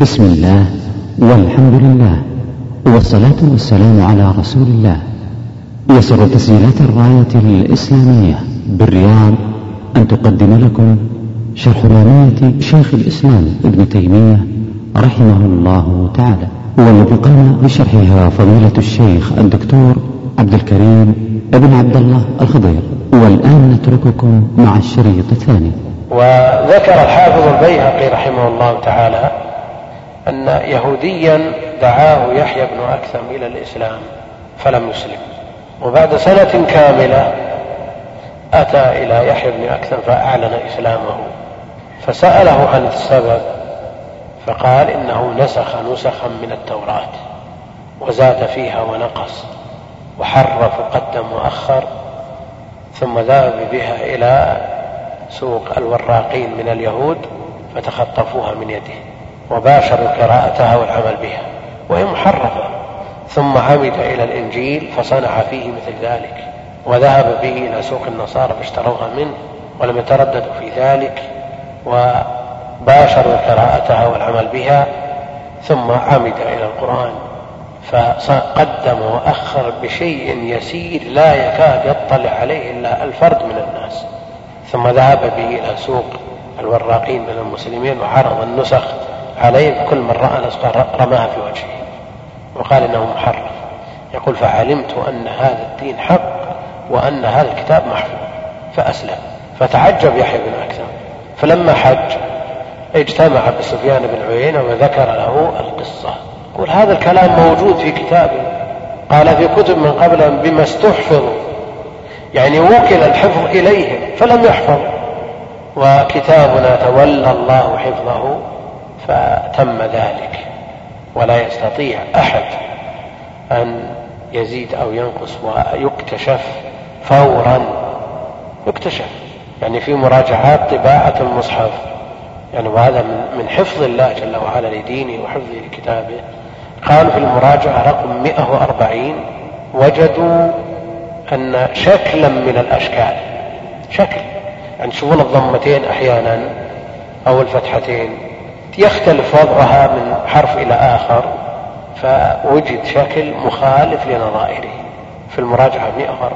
بسم الله والحمد لله والصلاة والسلام على رسول الله. يسر تسجيلات الراية الإسلامية بالرياض أن تقدم لكم شرح رواية شيخ الإسلام ابن تيمية رحمه الله تعالى. والذي قام بشرحها فضيلة الشيخ الدكتور عبد الكريم ابن عبد الله الخضير. والآن نترككم مع الشريط الثاني. وذكر الحافظ البيهقي رحمه الله تعالى أن يهوديا دعاه يحيى بن أكثم إلى الإسلام فلم يسلم. وبعد سنة كاملة أتى إلى يحيى بن أكثم فأعلن إسلامه فسأله عن السبب فقال إنه نسخ نسخا من التوراة وزاد فيها ونقص وحرف وقدم وأخر ثم ذهب بها إلى سوق الوراقين من اليهود فتخطفوها من يده. وباشروا قراءتها والعمل بها وهي محرفة. ثم عمد إلى الإنجيل فصنع فيه مثل ذلك وذهب به إلى سوق النصارى فاشتروها منه ولم يترددوا في ذلك وباشروا قراءتها والعمل بها ثم عمد إلى القرآن. فقدم وأخر بشيء يسير لا يكاد يطلع عليه إلا الفرد من الناس. ثم ذهب به إلى سوق الوراقين من المسلمين وعرض النسخ عليه كل من رأى نسخة رماها في وجهه. وقال إنه محرف يقول فعلمت أن هذا الدين حق وأن هذا الكتاب محفوظ. فأسلم. فتعجب يحيى بن أكثر. فلما حج اجتمع بسفيان بن عيينة وذكر له القصة. يقول هذا الكلام موجود في كتابه قال في كتب من قبل بما استحفظوا يعني وكل الحفظ إليهم فلم يحفظ. وكتابنا تولى الله حفظه. فتم ذلك ولا يستطيع أحد أن يزيد أو ينقص ويكتشف فورا. يكتشف. يعني في مراجعات طباعة المصحف. يعني وهذا من حفظ الله جل وعلا لدينه وحفظه لكتابه. قالوا في المراجعة رقم 140 وجدوا أن شكلا من الأشكال. شكل. يعني تشوفون الضمتين أحيانا؟ أو الفتحتين. يختلف وضعها من حرف إلى آخر فوجد شكل مخالف لنظائره في المراجعة 140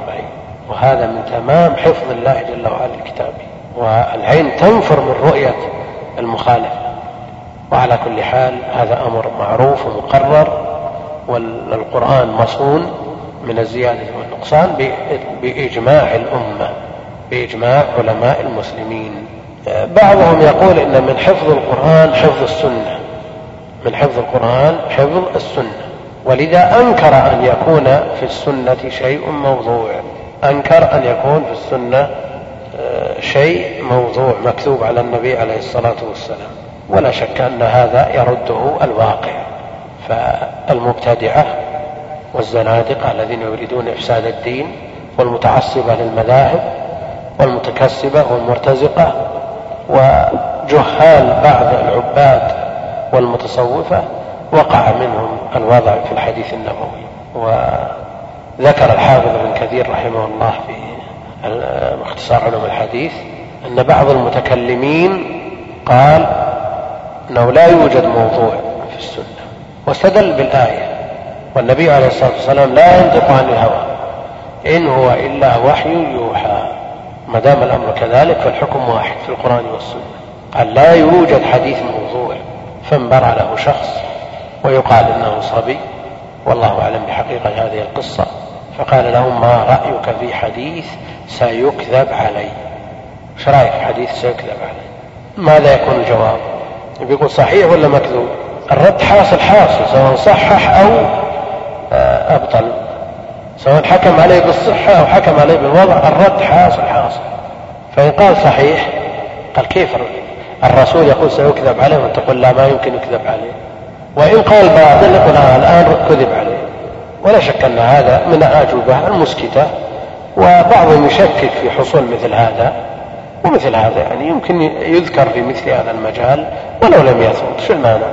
وهذا من تمام حفظ الله جل وعلا لكتابه والعين تنفر من رؤية المخالف. وعلى كل حال هذا أمر معروف ومقرر والقرآن مصون من الزيادة والنقصان بإجماع الأمة بإجماع علماء المسلمين. بعضهم يقول إن من حفظ القرآن حفظ السنة. من حفظ القرآن حفظ السنة. ولذا أنكر أن يكون في السنة شيء موضوع. أنكر أن يكون في السنة آه، شيء موضوع مكتوب على النبي عليه الصلاة والسلام. ولا شك أن هذا يرده الواقع. فالمبتدعة والزنادقة الذين يريدون إفساد الدين والمتعصبة للمذاهب والمتكسبة والمرتزقة وجهال بعض العباد والمتصوفة وقع منهم الوضع في الحديث النبوي. وذكر الحافظ ابن كثير رحمه الله في اختصار علوم الحديث أن بعض المتكلمين قال أنه لا يوجد موضوع في السنة. واستدل بالآية. والنبي عليه الصلاة والسلام لا ينطق عن الهوى. إن هو إلا وحي يوحى. ما دام الأمر كذلك فالحكم واحد في القرآن والسنة. قال لا يوجد حديث موضوع فانبرع له شخص ويقال إنه صبي. والله أعلم بحقيقة هذه القصة. فقال له ما رأيك في حديث سيكذب علي؟ إيش رأيك في حديث سيكذب علي؟ ماذا يكون الجواب؟ بيقول صحيح ولا مكذوب؟ الرد حاصل حاصل سواء صحح أو آه، أبطل. سواء حكم عليه بالصحة أو حكم عليه بالوضع الرد حاصل حاصل. فإن قال صحيح قال كيف الرسول يقول سيكذب عليه وأنت تقول لا ما يمكن يكذب عليه. وإن قال باطل يقول آه الآن كذب عليه. ولا شك أن هذا من الأجوبة المسكتة وبعضهم يشكك في حصول مثل هذا. ومثل هذا يعني يمكن يذكر في مثل هذا المجال ولو لم يثبت شو المانع؟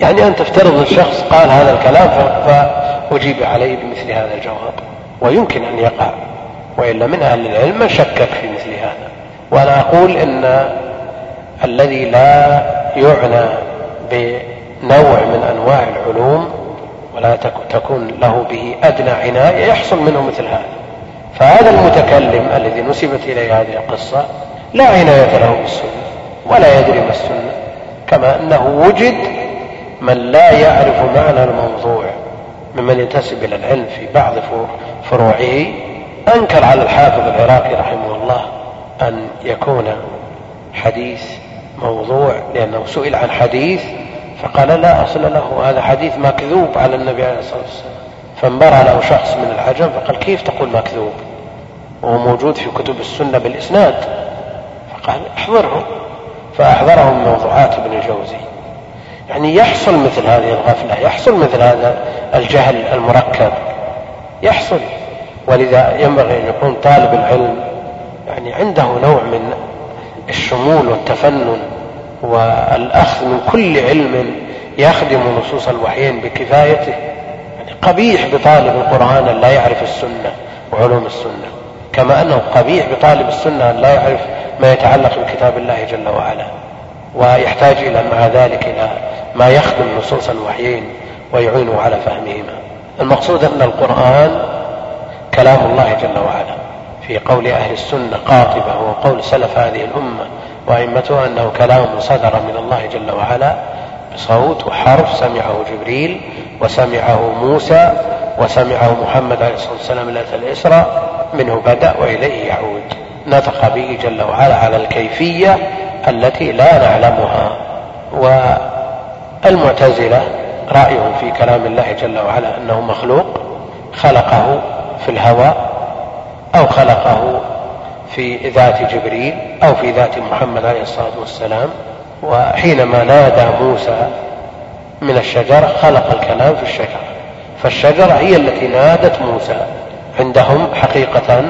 يعني أن تفترض الشخص قال هذا الكلام فأجيب عليه بمثل هذا الجواب. ويمكن أن يقع. وإلا من أهل العلم من شكك في مثل هذا. وأنا أقول إن الذي لا يعنى نوع من أنواع العلوم ولا تكون له به أدنى عناية يحصل منه مثل هذا. فهذا المتكلم الذي نسبت إليه هذه القصة لا عناية له بالسنة ولا يدري ما السنة كما أنه وجد من لا يعرف معنى الموضوع ممن ينتسب إلى العلم في بعض فروعه أنكر على الحافظ العراقي رحمه الله أن يكون حديث موضوع لأنه سئل عن حديث فقال لا أصل له هذا حديث مكذوب على النبي عليه الصلاة والسلام. فانبرى له شخص من العجم فقال كيف تقول مكذوب؟ وهو موجود في كتب السنة بالإسناد. فقال احضره. فأحضره من موضوعات ابن الجوزي يعني يحصل مثل هذه الغفلة يحصل مثل هذا الجهل المركب. يحصل. ولذا ينبغي أن يكون طالب العلم يعني عنده نوع من الشمول والتفنن والأخذ من كل علم يخدم نصوص الوحيين بكفايته. يعني قبيح بطالب القرآن أن لا يعرف السنة وعلوم السنة. كما أنه قبيح بطالب السنة أن لا يعرف ما يتعلق بكتاب الله جل وعلا. ويحتاج إلى مع ذلك إلى ما يخدم نصوص الوحيين ويعينه على فهمهما. المقصود أن القرآن كلام الله جل وعلا. في قول أهل السنة قاطبة هو قول سلف هذه الأمة وأئمتها أنه كلام صدر من الله جل وعلا بصوت وحرف سمعه جبريل وسمعه موسى وسمعه محمد عليه الصلاة والسلام ليلة الإسراء منه بدأ وإليه يعود. نطق به جل وعلا على الكيفية التي لا نعلمها. والمعتزلة رأيهم في كلام الله جل وعلا أنه مخلوق خلقه في الهواء أو خلقه في ذات جبريل أو في ذات محمد عليه الصلاة والسلام. وحينما نادى موسى من الشجرة خلق الكلام في الشجرة فالشجرة هي التي نادت موسى. عندهم حقيقة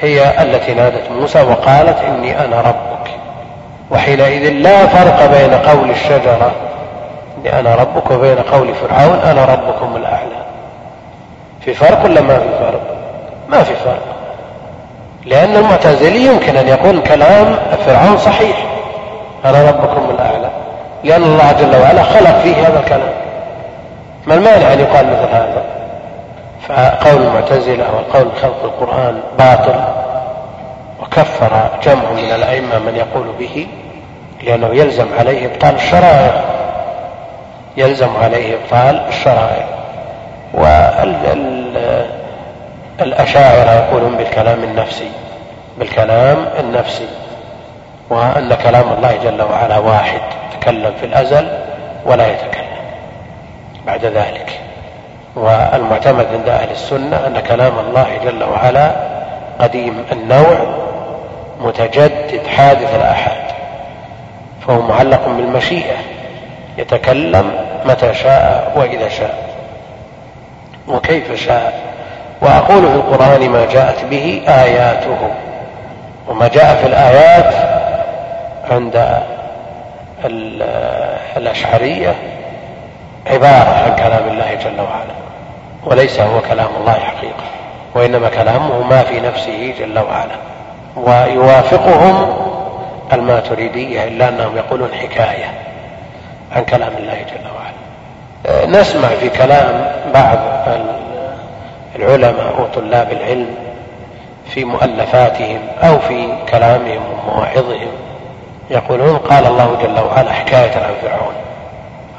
هي التي نادت موسى وقالت إني أنا ربك وحينئذ لا فرق بين قول الشجرة إني أنا ربك وبين قول فرعون أنا ربكم الأعلى. في فرق ولا ما في فرق؟ ما في فرق. لأن المعتزلي يمكن أن يقول كلام فرعون صحيح. أنا ربكم الأعلى. لأن الله جل وعلا خلق فيه هذا الكلام. ما المانع أن يقال مثل هذا؟ فقول المعتزلة والقول بخلق القرآن باطل. وكفر جمع من الأئمة من يقول به لأنه يلزم عليه إبطال الشرائع. يلزم عليه إبطال الشرائع. والأشاعرة يقولون بالكلام النفسي بالكلام النفسي. وأن كلام الله جل وعلا واحد يتكلم في الأزل ولا يتكلم بعد ذلك. والمعتمد عند أهل السنة أن كلام الله جل وعلا قديم النوع متجدد حادث الآحاد فهو معلق بالمشيئة يتكلم متى شاء وإذا شاء وكيف شاء وأقول في القرآن ما جاءت به آياته وما جاء في الآيات عند الأشعرية عبارة عن كلام الله جل وعلا وليس هو كلام الله حقيقة وإنما كلامه ما في نفسه جل وعلا. ويوافقهم الماتريدية إلا أنهم يقولون حكاية عن كلام الله جل وعلا. نسمع في كلام بعض العلماء وطلاب العلم في مؤلفاتهم أو في كلامهم ومواعظهم يقولون قال الله جل وعلا حكاية عن فرعون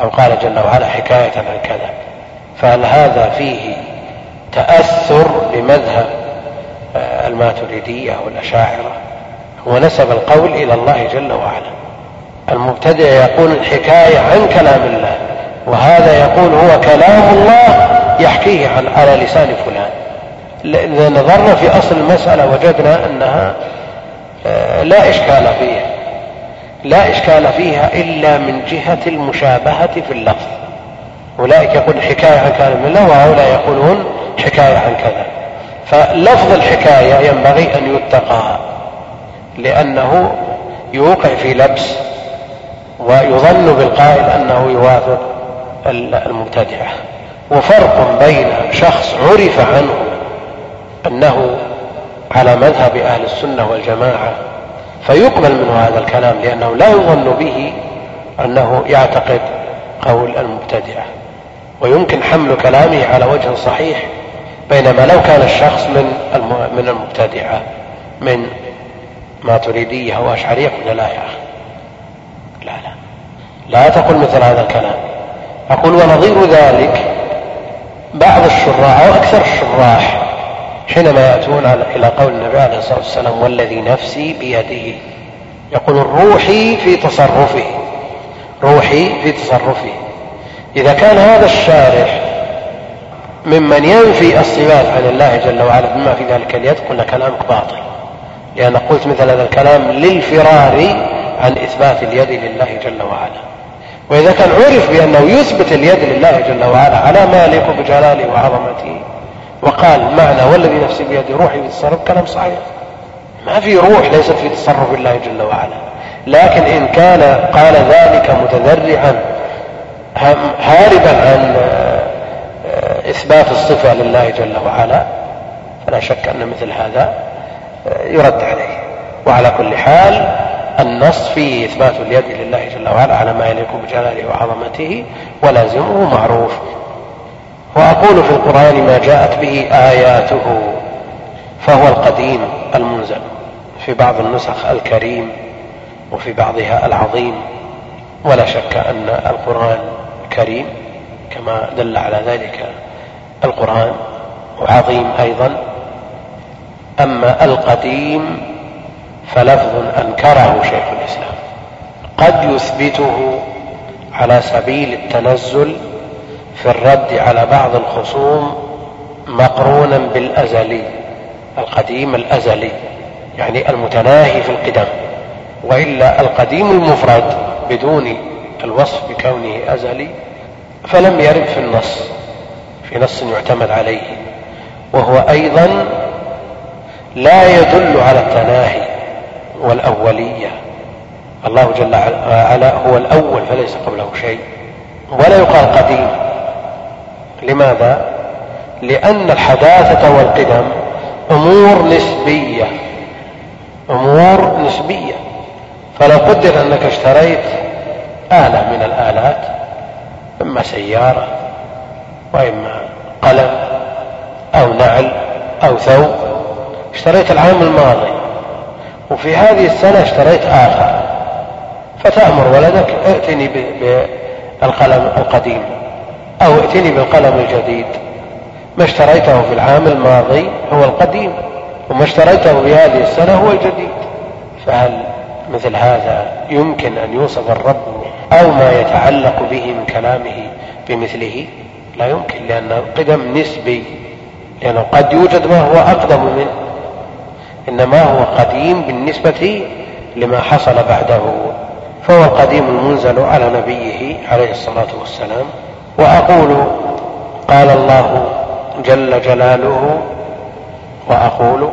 أو قال جل وعلا حكاية عن كذا. فهل هذا فيه تأثر لمذهب آه، الماتريدية والأشاعرة هو نسب القول إلى الله جل وعلا. المبتدع يقول الحكاية عن كلام الله وهذا يقول هو كلام الله يحكيه عن على لسان فلان. إذا نظرنا في أصل المسألة وجدنا أنها آه، لا إشكال فيها. لا إشكال فيها إلا من جهة المشابهة في اللفظ. أولئك يقول حكاية عن كلام الله وهؤلاء يقولون حكاية عن كذا. فلفظ الحكاية ينبغي أن يتقى لأنه يوقع في لبس ويظن بالقائل أنه يوافق المبتدعة. وفرق بين شخص عرف عنه أنه على مذهب أهل السنة والجماعة فيقبل منه هذا الكلام لأنه لا يظن به أنه يعتقد قول المبتدعة. ويمكن حمل كلامه على وجه صحيح بينما لو كان الشخص من من المبتدعة من ماتريدية أو أشعرية قلنا لا يا أخي. لا لا. لا تقل مثل هذا الكلام. أقول ونظير ذلك بعض الشراح أو أكثر الشراح حينما يأتون إلى قول النبي عليه الصلاة والسلام والذي نفسي بيده يقول روحي في تصرفه. روحي في تصرفه. إذا كان هذا الشارح ممن ينفي الصفات عن الله جل وعلا بما في ذلك اليد قلنا كلامك باطل. لأن قلت مثل هذا الكلام للفرار عن إثبات اليد لله جل وعلا. وإذا كان عرف بأنه يثبت اليد لله جل وعلا على ما يليق بجلاله وعظمته وقال معنى والذي نفسي بيده روحي في التصرف كلام صحيح. ما في روح ليست في تصرف الله جل وعلا. لكن إن كان قال ذلك متذرعا هاربا عن إثبات الصفة لله جل وعلا فلا شك أن مثل هذا يرد عليه. وعلى كل حال النص فيه إثبات اليد لله جل وعلا على ما يليق بجلاله وعظمته ولازمه معروف. وأقول في القرآن ما جاءت به آياته فهو القديم المنزل في بعض النسخ الكريم وفي بعضها العظيم. ولا شك أن القرآن كريم كما دل على ذلك القرآن وعظيم أيضا. أما القديم فلفظ أنكره شيخ الإسلام. قد يثبته على سبيل التنزل في الرد على بعض الخصوم مقرونا بالأزلي القديم الأزلي يعني المتناهي في القدم. وإلا القديم المفرد بدون الوصف بكونه أزلي فلم يرد في النص في نص يعتمد عليه وهو أيضا لا يدل على التناهي والأولية. الله جل وعلا هو الأول فليس قبله شيء ولا يقال قديم. لماذا؟ لأن الحداثة والقدم أمور نسبية أمور نسبية. فلو قدر أنك اشتريت آلة من الآلات إما سيارة وإما قلم أو نعل أو ثوب. اشتريت العام الماضي وفي هذه السنة اشتريت آخر. فتأمر ولدك ائتني بالقلم القديم أو ائتني بالقلم الجديد. ما اشتريته في العام الماضي هو القديم وما اشتريته في هذه السنة هو الجديد. فهل مثل هذا يمكن أن يوصف الرب أو ما يتعلق به من كلامه بمثله. لا يمكن لأن القدم نسبي لأنه قد يوجد ما هو أقدم منه. إنما هو قديم بالنسبة لما حصل بعده. فهو القديم المنزل على نبيه عليه الصلاة والسلام. وأقول قال الله جل جلاله وأقول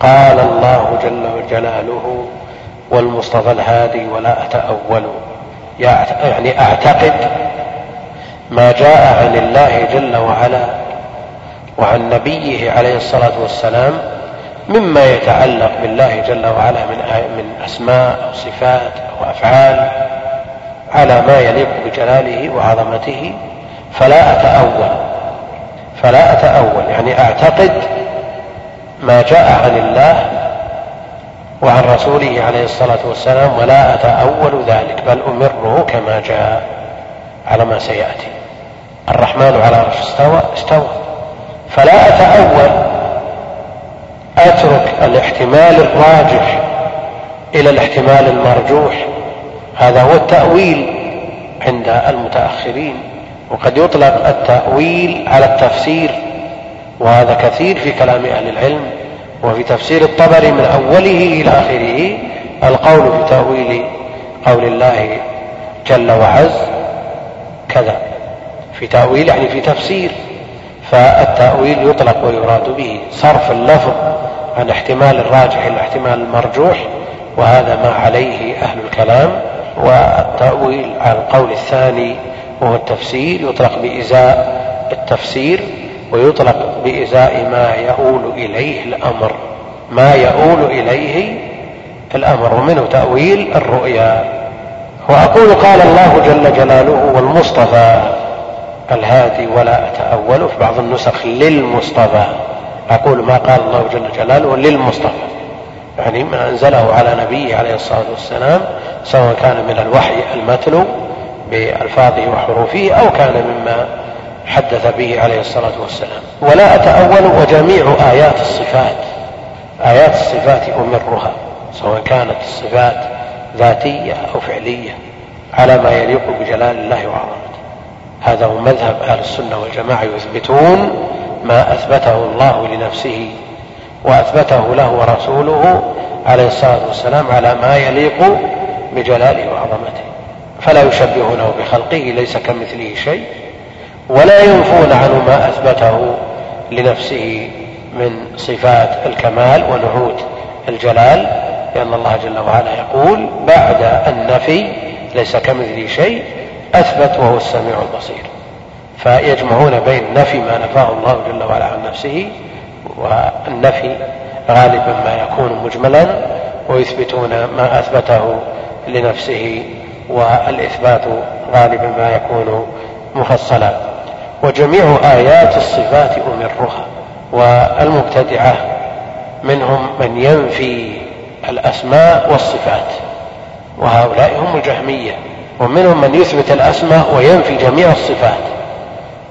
قال الله جل جلاله والمصطفى الهادي ولا أتأول. يعني أعتقد ما جاء عن الله جل وعلا وعن نبيه عليه الصلاة والسلام مما يتعلق بالله جل وعلا من من أسماء أو صفات أو أفعال على ما يليق بجلاله وعظمته فلا أتأول فلا أتأول. يعني أعتقد ما جاء عن الله وعن رسوله عليه الصلاة والسلام ولا أتأول ذلك بل أمره كما جاء على ما سيأتي. الرحمن على عرش استوى استوى. فلا أتأول أترك الاحتمال الراجح إلى الاحتمال المرجوح. هذا هو التأويل عند المتأخرين وقد يطلق التأويل على التفسير وهذا كثير في كلام أهل العلم. وفي تفسير الطبري من أوله إلى آخره القول في تأويل قول الله جل وعز كذا. في تأويل يعني في تفسير فالتأويل يطلق ويراد به صرف اللفظ عن احتمال الراجح إلى احتمال المرجوح وهذا ما عليه أهل الكلام. والتأويل على القول الثاني وهو التفسير يطلق بإزاء التفسير. ويطلق بإزاء ما يؤول إليه الأمر. ما يؤول إليه الأمر. ومنه تأويل الرؤيا. وأقول قال الله جل جلاله والمصطفى الهادي ولا أتأول في بعض النسخ للمصطفى. أقول ما قال الله جل جلاله للمصطفى. يعني ما أنزله على نبيه عليه الصلاة والسلام سواء كان من الوحي المتلو بألفاظه وحروفه أو كان مما حدث به عليه الصلاة والسلام. ولا أتأول وجميع آيات الصفات آيات الصفات أمرها سواء كانت الصفات ذاتية أو فعلية على ما يليق بجلال الله وعظمته. هذا هو مذهب أهل السنة والجماعة يثبتون ما أثبته الله لنفسه وأثبته له ورسوله عليه الصلاة والسلام على ما يليق بجلاله وعظمته. فلا يشبهونه بخلقه ليس كمثله شيء. ولا ينفون عنه ما أثبته لنفسه من صفات الكمال ونعوت الجلال لأن الله جل وعلا يقول بعد النفي ليس كمثله شيء أثبت وهو السميع البصير. فيجمعون بين نفي ما نفاه الله جل وعلا عن نفسه والنفي غالبا ما يكون مجملا ويثبتون ما أثبته لنفسه والإثبات غالبا ما يكون مفصلا. وجميع آيات الصفات أمرها والمبتدعة منهم من ينفي الأسماء والصفات وهؤلاء هم الجهمية ومنهم من يثبت الأسماء وينفي جميع الصفات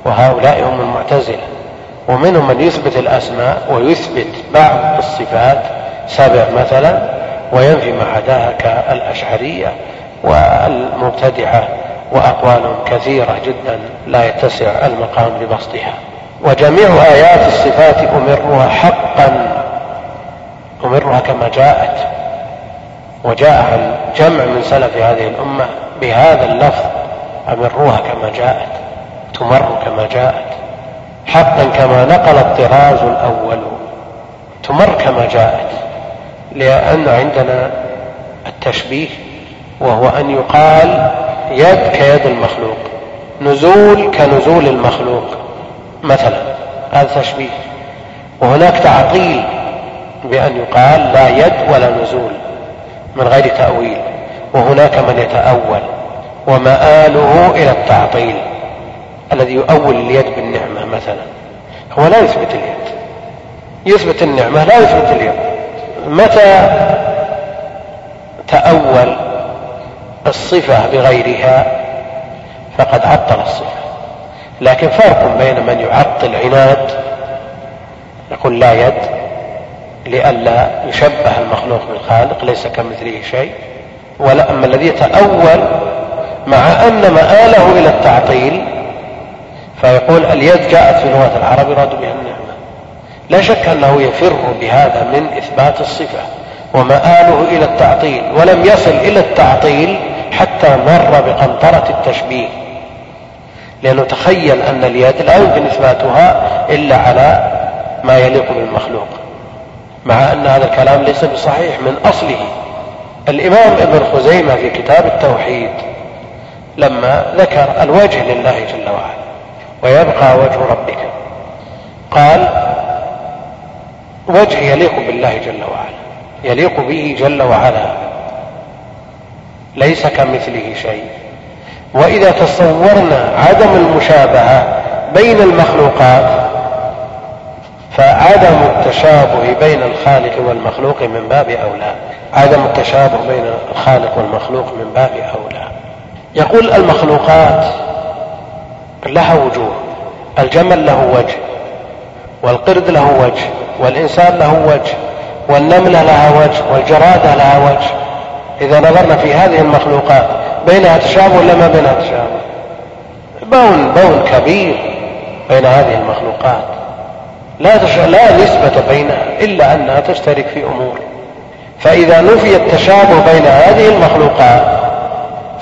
وهؤلاء هم المعتزلة ومنهم من يثبت الأسماء ويثبت بعض الصفات سبع مثلا وينفي ما عداها كالأشعرية والمبتدعة. وأقوال كثيرة جدا لا يتسع المقام لبسطها. وجميع آيات الصفات أمرها حقا أمرها كما جاءت وجاء عن جمع من سلف هذه الأمة بهذا اللفظ أمروها كما جاءت تمر كما جاءت. حقا كما نقل الطراز الأول تمر كما جاءت لأن عندنا التشبيه وهو أن يقال يد كيد المخلوق نزول كنزول المخلوق. مثلا هذا تشبيه. وهناك تعطيل بأن يقال لا يد ولا نزول من غير تأويل. وهناك من يتأول. ومآله إلى التعطيل. الذي يؤول اليد بالنعمة مثلا. هو لا يثبت اليد. يثبت النعمة لا يثبت اليد. متى تأول الصفة بغيرها فقد عطل الصفة. لكن فرق بين من يعطل عناد يقول لا يد لئلا يشبه المخلوق بالخالق ليس كمثله شيء. ولا أما الذي يتأول مع أن مآله إلى التعطيل فيقول اليد جاءت في لغة العرب يراد بها النعمة. لا شك أنه يفر بهذا من إثبات الصفة ومآله إلى التعطيل ولم يصل إلى التعطيل حتى مر بقنطرة التشبيه. لأنه تخيل أن اليد لا يمكن إثباتها إلا على ما يليق بالمخلوق مع أن هذا الكلام ليس بصحيح من أصله. الإمام ابن خزيمة في كتاب التوحيد لما ذكر الوجه لله جل وعلا ويبقى وجه ربك قال وجه يليق بالله جل وعلا يليق به جل وعلا. ليس كمثله شيء. وإذا تصورنا عدم المشابهة بين المخلوقات فعدم التشابه بين الخالق والمخلوق من باب أولى. عدم التشابه بين الخالق والمخلوق من باب أولى. يقول المخلوقات لها وجوه. الجمل له وجه والقرد له وجه والإنسان له وجه والنملة لها وجه والجرادة لها وجه. إذا نظرنا في هذه المخلوقات بينها تشابه ولا ما بينها تشابه؟ بون بون كبير بين هذه المخلوقات. لا, تش... لا نسبة بينها إلا أنها تشترك في أمور. فإذا نفي التشابه بين هذه المخلوقات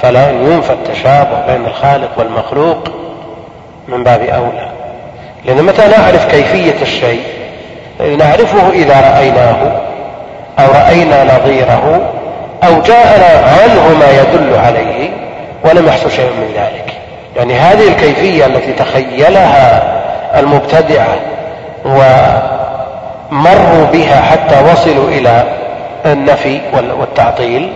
فلا ينفى التشابه بين الخالق والمخلوق من باب أولى. لأن متى نعرف كيفية الشيء؟ نعرفه إذا رأيناه أو رأينا نظيره أو جاءنا عنه ما يدل عليه؟ ولم يحصل شيء من ذلك. يعني هذه الكيفية التي تخيلها المبتدعة ومروا بها حتى وصلوا إلى النفي والتعطيل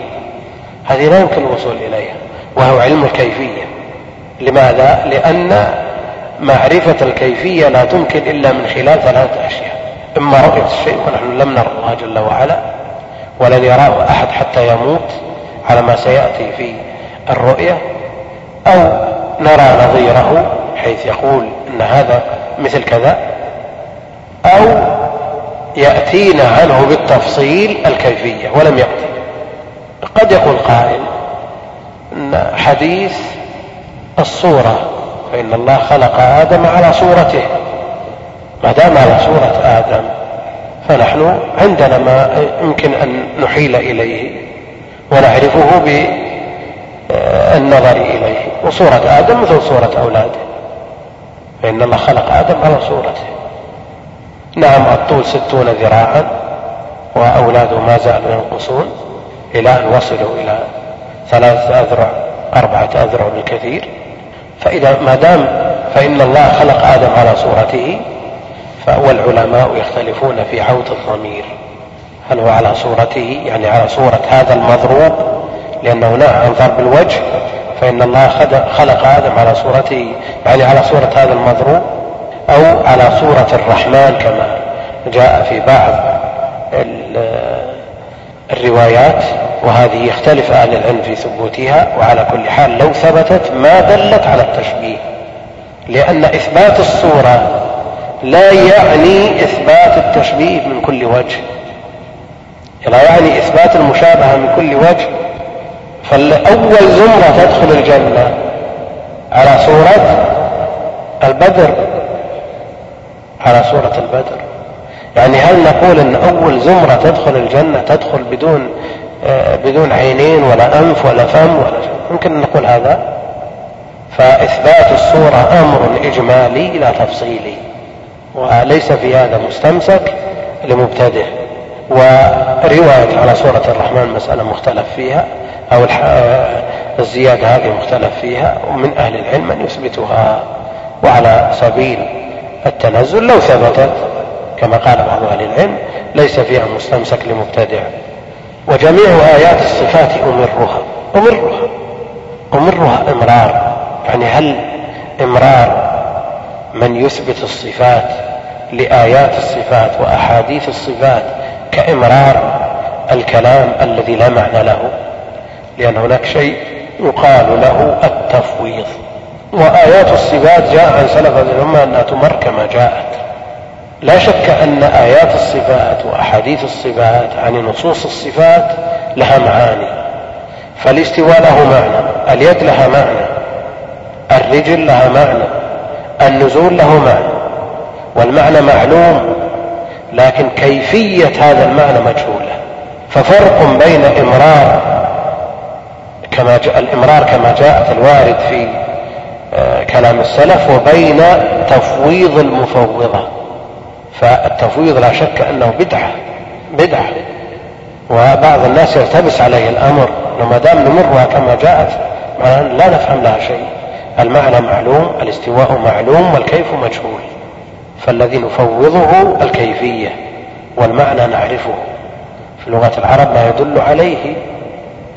هذه لا يمكن الوصول إليها وهو علم الكيفية. لماذا؟ لأن معرفة الكيفية لا تمكن إلا من خلال ثلاثة أشياء إما رؤية الشيء ونحن لم نر الله جل وعلا ولن يراه أحد حتى يموت على ما سيأتي في الرؤية أو نرى نظيره حيث يقول أن هذا مثل كذا أو يأتينا عنه بالتفصيل الكيفية ولم يأتي. قد يقول قائل أن حديث الصورة فإن الله خلق آدم على صورته ما دام على صورة آدم. فنحن عندنا ما يمكن أن نحيل إليه ونعرفه بالنظر إليه وصورة آدم مثل صورة أولاده. فإن الله خلق آدم على صورته. نعم الطول ستون ذراعا وأولاده ما زالوا ينقصون إلى أن وصلوا إلى ثلاثة أذرع أربعة أذرع بالكثير. فإذا ما دام فإن الله خلق آدم على صورته والعلماء يختلفون في عود الضمير. هل هو على صورته؟ يعني على صورة هذا المضروب لأنه نهى عن ضرب الوجه. فإن الله خلق آدم على صورته يعني على صورة هذا المضروب أو على صورة الرحمن كما جاء في بعض الروايات. وهذه يختلف أهل العلم في ثبوتها. وعلى كل حال لو ثبتت ما دلت على التشبيه. لأن إثبات الصورة لا يعني إثبات التشبيه من كل وجه. لا يعني إثبات المشابهة من كل وجه فالأول زمرة تدخل الجنة على صورة البدر. على صورة البدر. يعني هل نقول إن أول زمرة تدخل الجنة تدخل بدون آه، بدون عينين ولا أنف ولا فم ولا شيء؟ ممكن نقول هذا. فإثبات الصورة أمر إجمالي لا تفصيلي. وليس في هذا مستمسك لمبتدئ. ورواية على صورة الرحمن مسألة مختلف فيها أو آه، الزيادة هذه مختلف فيها ومن أهل العلم من يثبتها. وعلى سبيل التنزل لو ثبتت كما قال بعض أهل العلم ليس فيها مستمسك لمبتدع وجميع آيات الصفات أمرها. أمرها. أمرها إمرار. يعني هل إمرار من يثبت الصفات لآيات الصفات وأحاديث الصفات كإمرار الكلام الذي لا معنى له لأن هناك شيء يقال له التفويض. وآيات الصفات جاء عن سلف الأمة أنها تمر كما جاءت. لا شك أن آيات الصفات وأحاديث الصفات عن نصوص الصفات لها معاني. فالاستواء له معنى اليد لها معنى الرجل لها معنى النزول له معنى والمعنى معلوم لكن كيفية هذا المعنى مجهولة. ففرق بين إمرار كما جاء الإمرار كما جاءت الوارد في آه، كلام السلف وبين تفويض المفوضة. فالتفويض لا شك أنه بدعة بدعة. وبعض الناس يلتبس عليه الأمر ما دام نمرها كما جاءت لا نفهم لها شيء. المعنى معلوم الاستواء معلوم والكيف مجهول. فالذي نفوضه الكيفية والمعنى نعرفه. في لغة العرب ما يدل عليه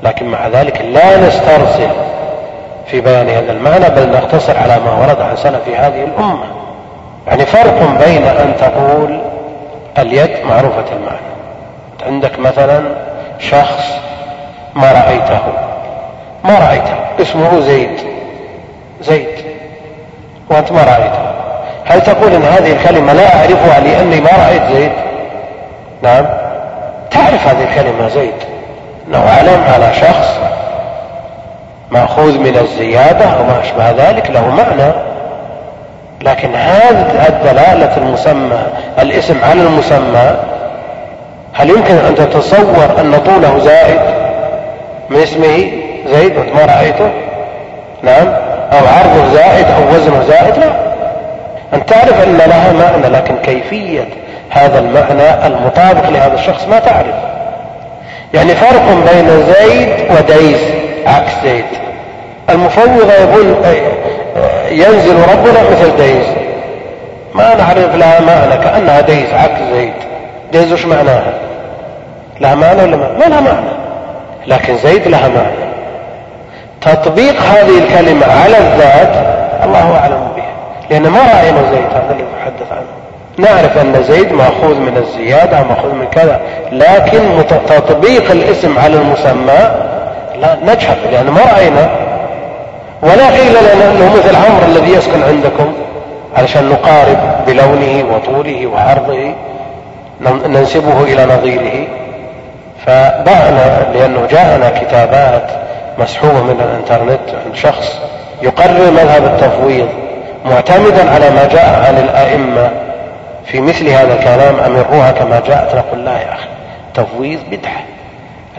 لكن مع ذلك لا نسترسل في بيان هذا المعنى بل نقتصر على ما ورد عن سلف هذه الأمة. يعني فرق بين أن تقول اليد معروفة المعنى. عندك مثلا شخص ما رأيته. ما رأيته. اسمه زيد. زيد وأنت ما رأيته. هل تقول إن هذه الكلمة لا أعرفها لأني ما رأيت زيد؟ نعم. تعرف هذه الكلمة زيد. إنه علم على شخص مأخوذ من الزيادة أو ما أشبه ذلك له معنى. لكن هذه الدلالة المسمى الاسم على المسمى هل يمكن أن تتصور أن طوله زائد من اسمه زيد وأنت ما رأيته؟ نعم. أو عرضه زائد أو وزنه زائد لا. أن تعرف أن لها معنى لكن كيفية هذا المعنى المطابق لهذا الشخص ما تعرف. يعني فرق بين زيد وديس عكس زيد. المفوضة يقول ينزل ربنا مثل ديس ما نعرف لها معنى كأنها ديس عكس زيد. ديس وش معناها؟ لها معنى ولا ما, ما لها معنى. لكن زيد لها معنى. تطبيق هذه الكلمة على الذات الله أعلم بها. لأن ما رأينا زيد هذا اللي يتحدث عنه. نعرف أن زيد مأخوذ من الزيادة مأخوذ من كذا. لكن تطبيق الاسم على المسمى لا نجهل لأن ما رأينا. ولا قيل لنا أنه مثل عمرو الذي يسكن عندكم علشان نقارب بلونه وطوله وعرضه ننسبه إلى نظيره. فبعنا لأنه جاءنا كتابات مسحوبة من الانترنت عند شخص يقرر مذهب التفويض معتمدا على ما جاء عن الأئمة في مثل هذا الكلام أمروها كما جاءت؟ نقول لا يا أخي تفويض بدعة.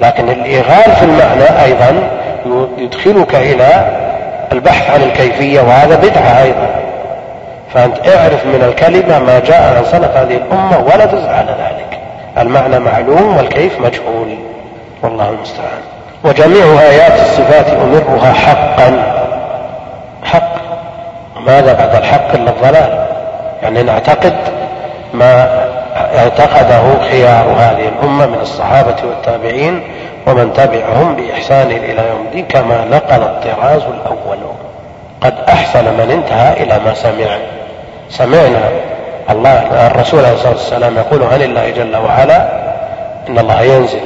لكن الإغال في المعنى أيضا يدخلك إلى البحث عن الكيفية وهذا بدعة أيضا. فأنت اعرف من الكلمة ما جاء عن سلف هذه الأمة ولا تزعل على ذلك. المعنى معلوم والكيف مجهول. والله المستعان. وجميع آيات الصفات أمرها حقا. حق. ماذا بعد الحق إلا الضلال؟ يعني نعتقد ما اعتقده خيار هذه الأمة من الصحابة والتابعين ومن تبعهم بإحسان إلى يوم الدين كما نقل الطراز الأول. قد أحسن من انتهى إلى ما سمع. سمعنا الله الرسول عليه الصلاة والسلام يقول عن الله جل وعلا إن الله ينزل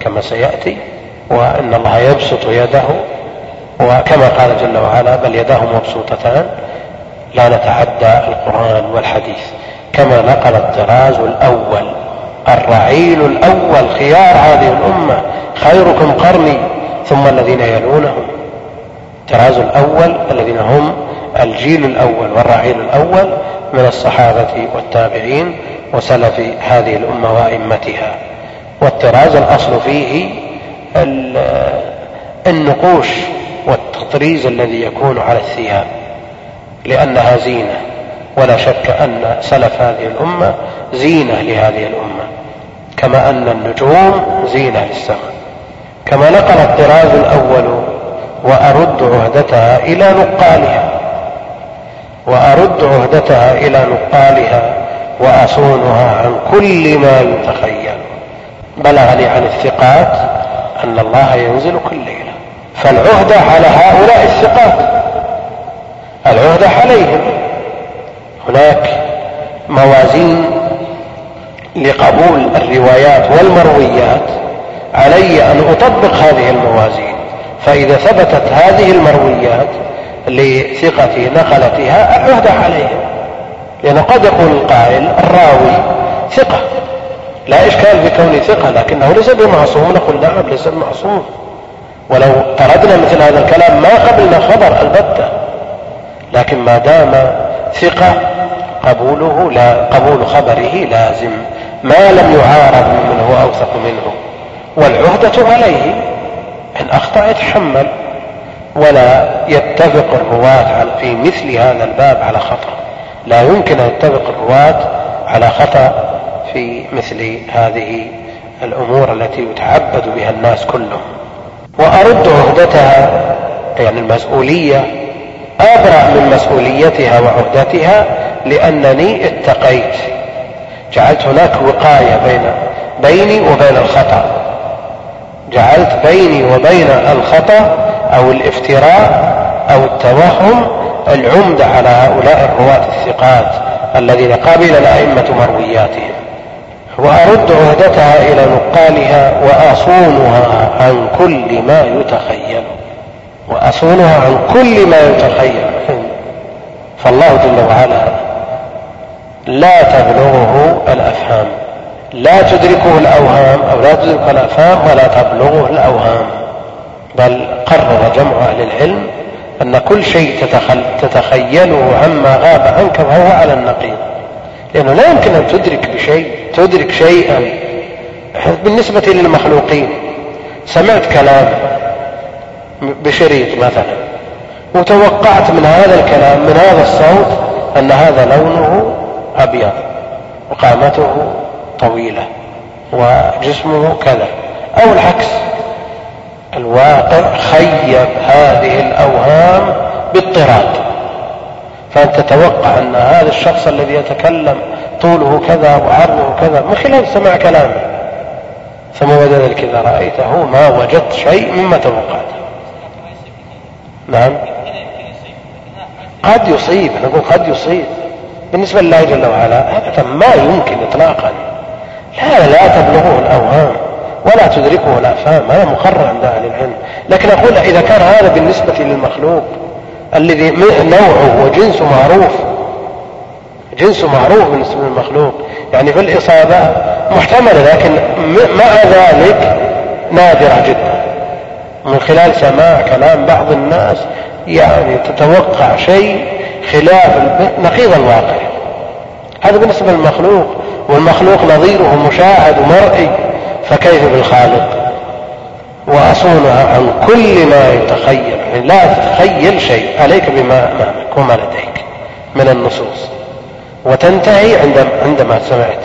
كما سيأتي وأن الله يبسط يده وكما قال جل وعلا بل يداه مبسوطتان لا نتعدى القرآن والحديث. كما نقل الطراز الأول الرعيل الأول خيار هذه الأمة خيركم قرني ثم الذين يلونهم. الطراز الأول الذين هم الجيل الأول والرعيل الأول من الصحابة والتابعين وسلف هذه الأمة وأئمتها. والطراز الأصل فيه النقوش والتطريز الذي يكون على الثياب لأنها زينة. ولا شك أن سلف هذه الأمة زينة لهذه الأمة. كما أن النجوم زينة للسماء. كما نقل الطراز الأول وأرد عهدتها إلى نقالها. وأرد عهدتها إلى نقالها وأصونها عن كل ما يتخيل. بلغني عن الثقات أن الله ينزل كل ليلة. فالعهدة على هؤلاء الثقات. العهدة عليهم. هناك موازين لقبول الروايات والمرويات. علي أن أطبق هذه الموازين. فإذا ثبتت هذه المرويات لثقة نقلتها العهدة عليهم. لأنه قد يقول القائل الراوي ثقة. لا إشكال في كونه ثقة لكنه ليس بمعصوم. نقول نعم ليس بمعصوم. ولو طردنا مثل هذا الكلام ما قبلنا خبر البتة. لكن ما دام ثقة قبوله لا قبول خبره لازم. ما لم يعارض من هو أوثق منه. والعهدة عليه إن أخطأ يتحمل. ولا يتفق الرواة في مثل هذا الباب على خطأ. لا يمكن أن يتفق الرواة على خطأ في مثل هذه الأمور التي يتعبد بها الناس كلهم. وأرد عهدتها يعني المسؤولية أبرأ من مسؤوليتها وعهدتها لأنني اتقيت. جعلت هناك وقاية بين بيني وبين الخطأ. جعلت بيني وبين الخطأ أو الافتراء أو التوهم العمدة على هؤلاء الرواة الثقات الذين قابل الأئمة مروياتهم. وأرد عهدتها إلى نقالها وأصونها عن كل ما يتخيل. وأصونها عن كل ما يتخيل. فالله جل وعلا لا تبلغه الأفهام. لا تدركه الأوهام أو لا تدركه الأفهام ولا تبلغه الأوهام. بل قرر جمع أهل العلم أن كل شيء تتخيله عما غاب عنك فهو على النقيض. لأنه لا يمكن أن تدرك بشيء تدرك شيئا. بالنسبة للمخلوقين. سمعت كلام بشريط مثلا وتوقعت من هذا الكلام من هذا الصوت أن هذا لونه أبيض وقامته طويلة وجسمه كذا. أو العكس الواقع خيب هذه الأوهام باضطراد فأنت تتوقع أن هذا الشخص الذي يتكلم طوله كذا وعرضه كذا من خلال سماع كلامه. بعد ذلك إذا رأيته ما وجدت شيء مما توقعته نعم. قد يصيب نقول قد يصيب. بالنسبة لله جل وعلا أبدا ما يمكن إطلاقا. لا لا تبلغه الأوهام ولا تدركه الأفهام هذا مقرر عند أهل العلم. لكن أقول إذا كان هذا بالنسبة للمخلوق الذي نوعه وجنسه معروف جنسه معروف بالنسبة للمخلوق يعني في الإصابة محتملة لكن مع ذلك نادرة جدا. من خلال سماع كلام بعض الناس يعني تتوقع شيء خلاف نقيض الواقع. هذا بالنسبة للمخلوق والمخلوق نظيره مشاهد ومرئي فكيف بالخالق؟ وأصونها عن كل ما يتخيل. يعني لا تتخيل شيء عليك بما أمامك وما لديك من النصوص. وتنتهي عندما سمعت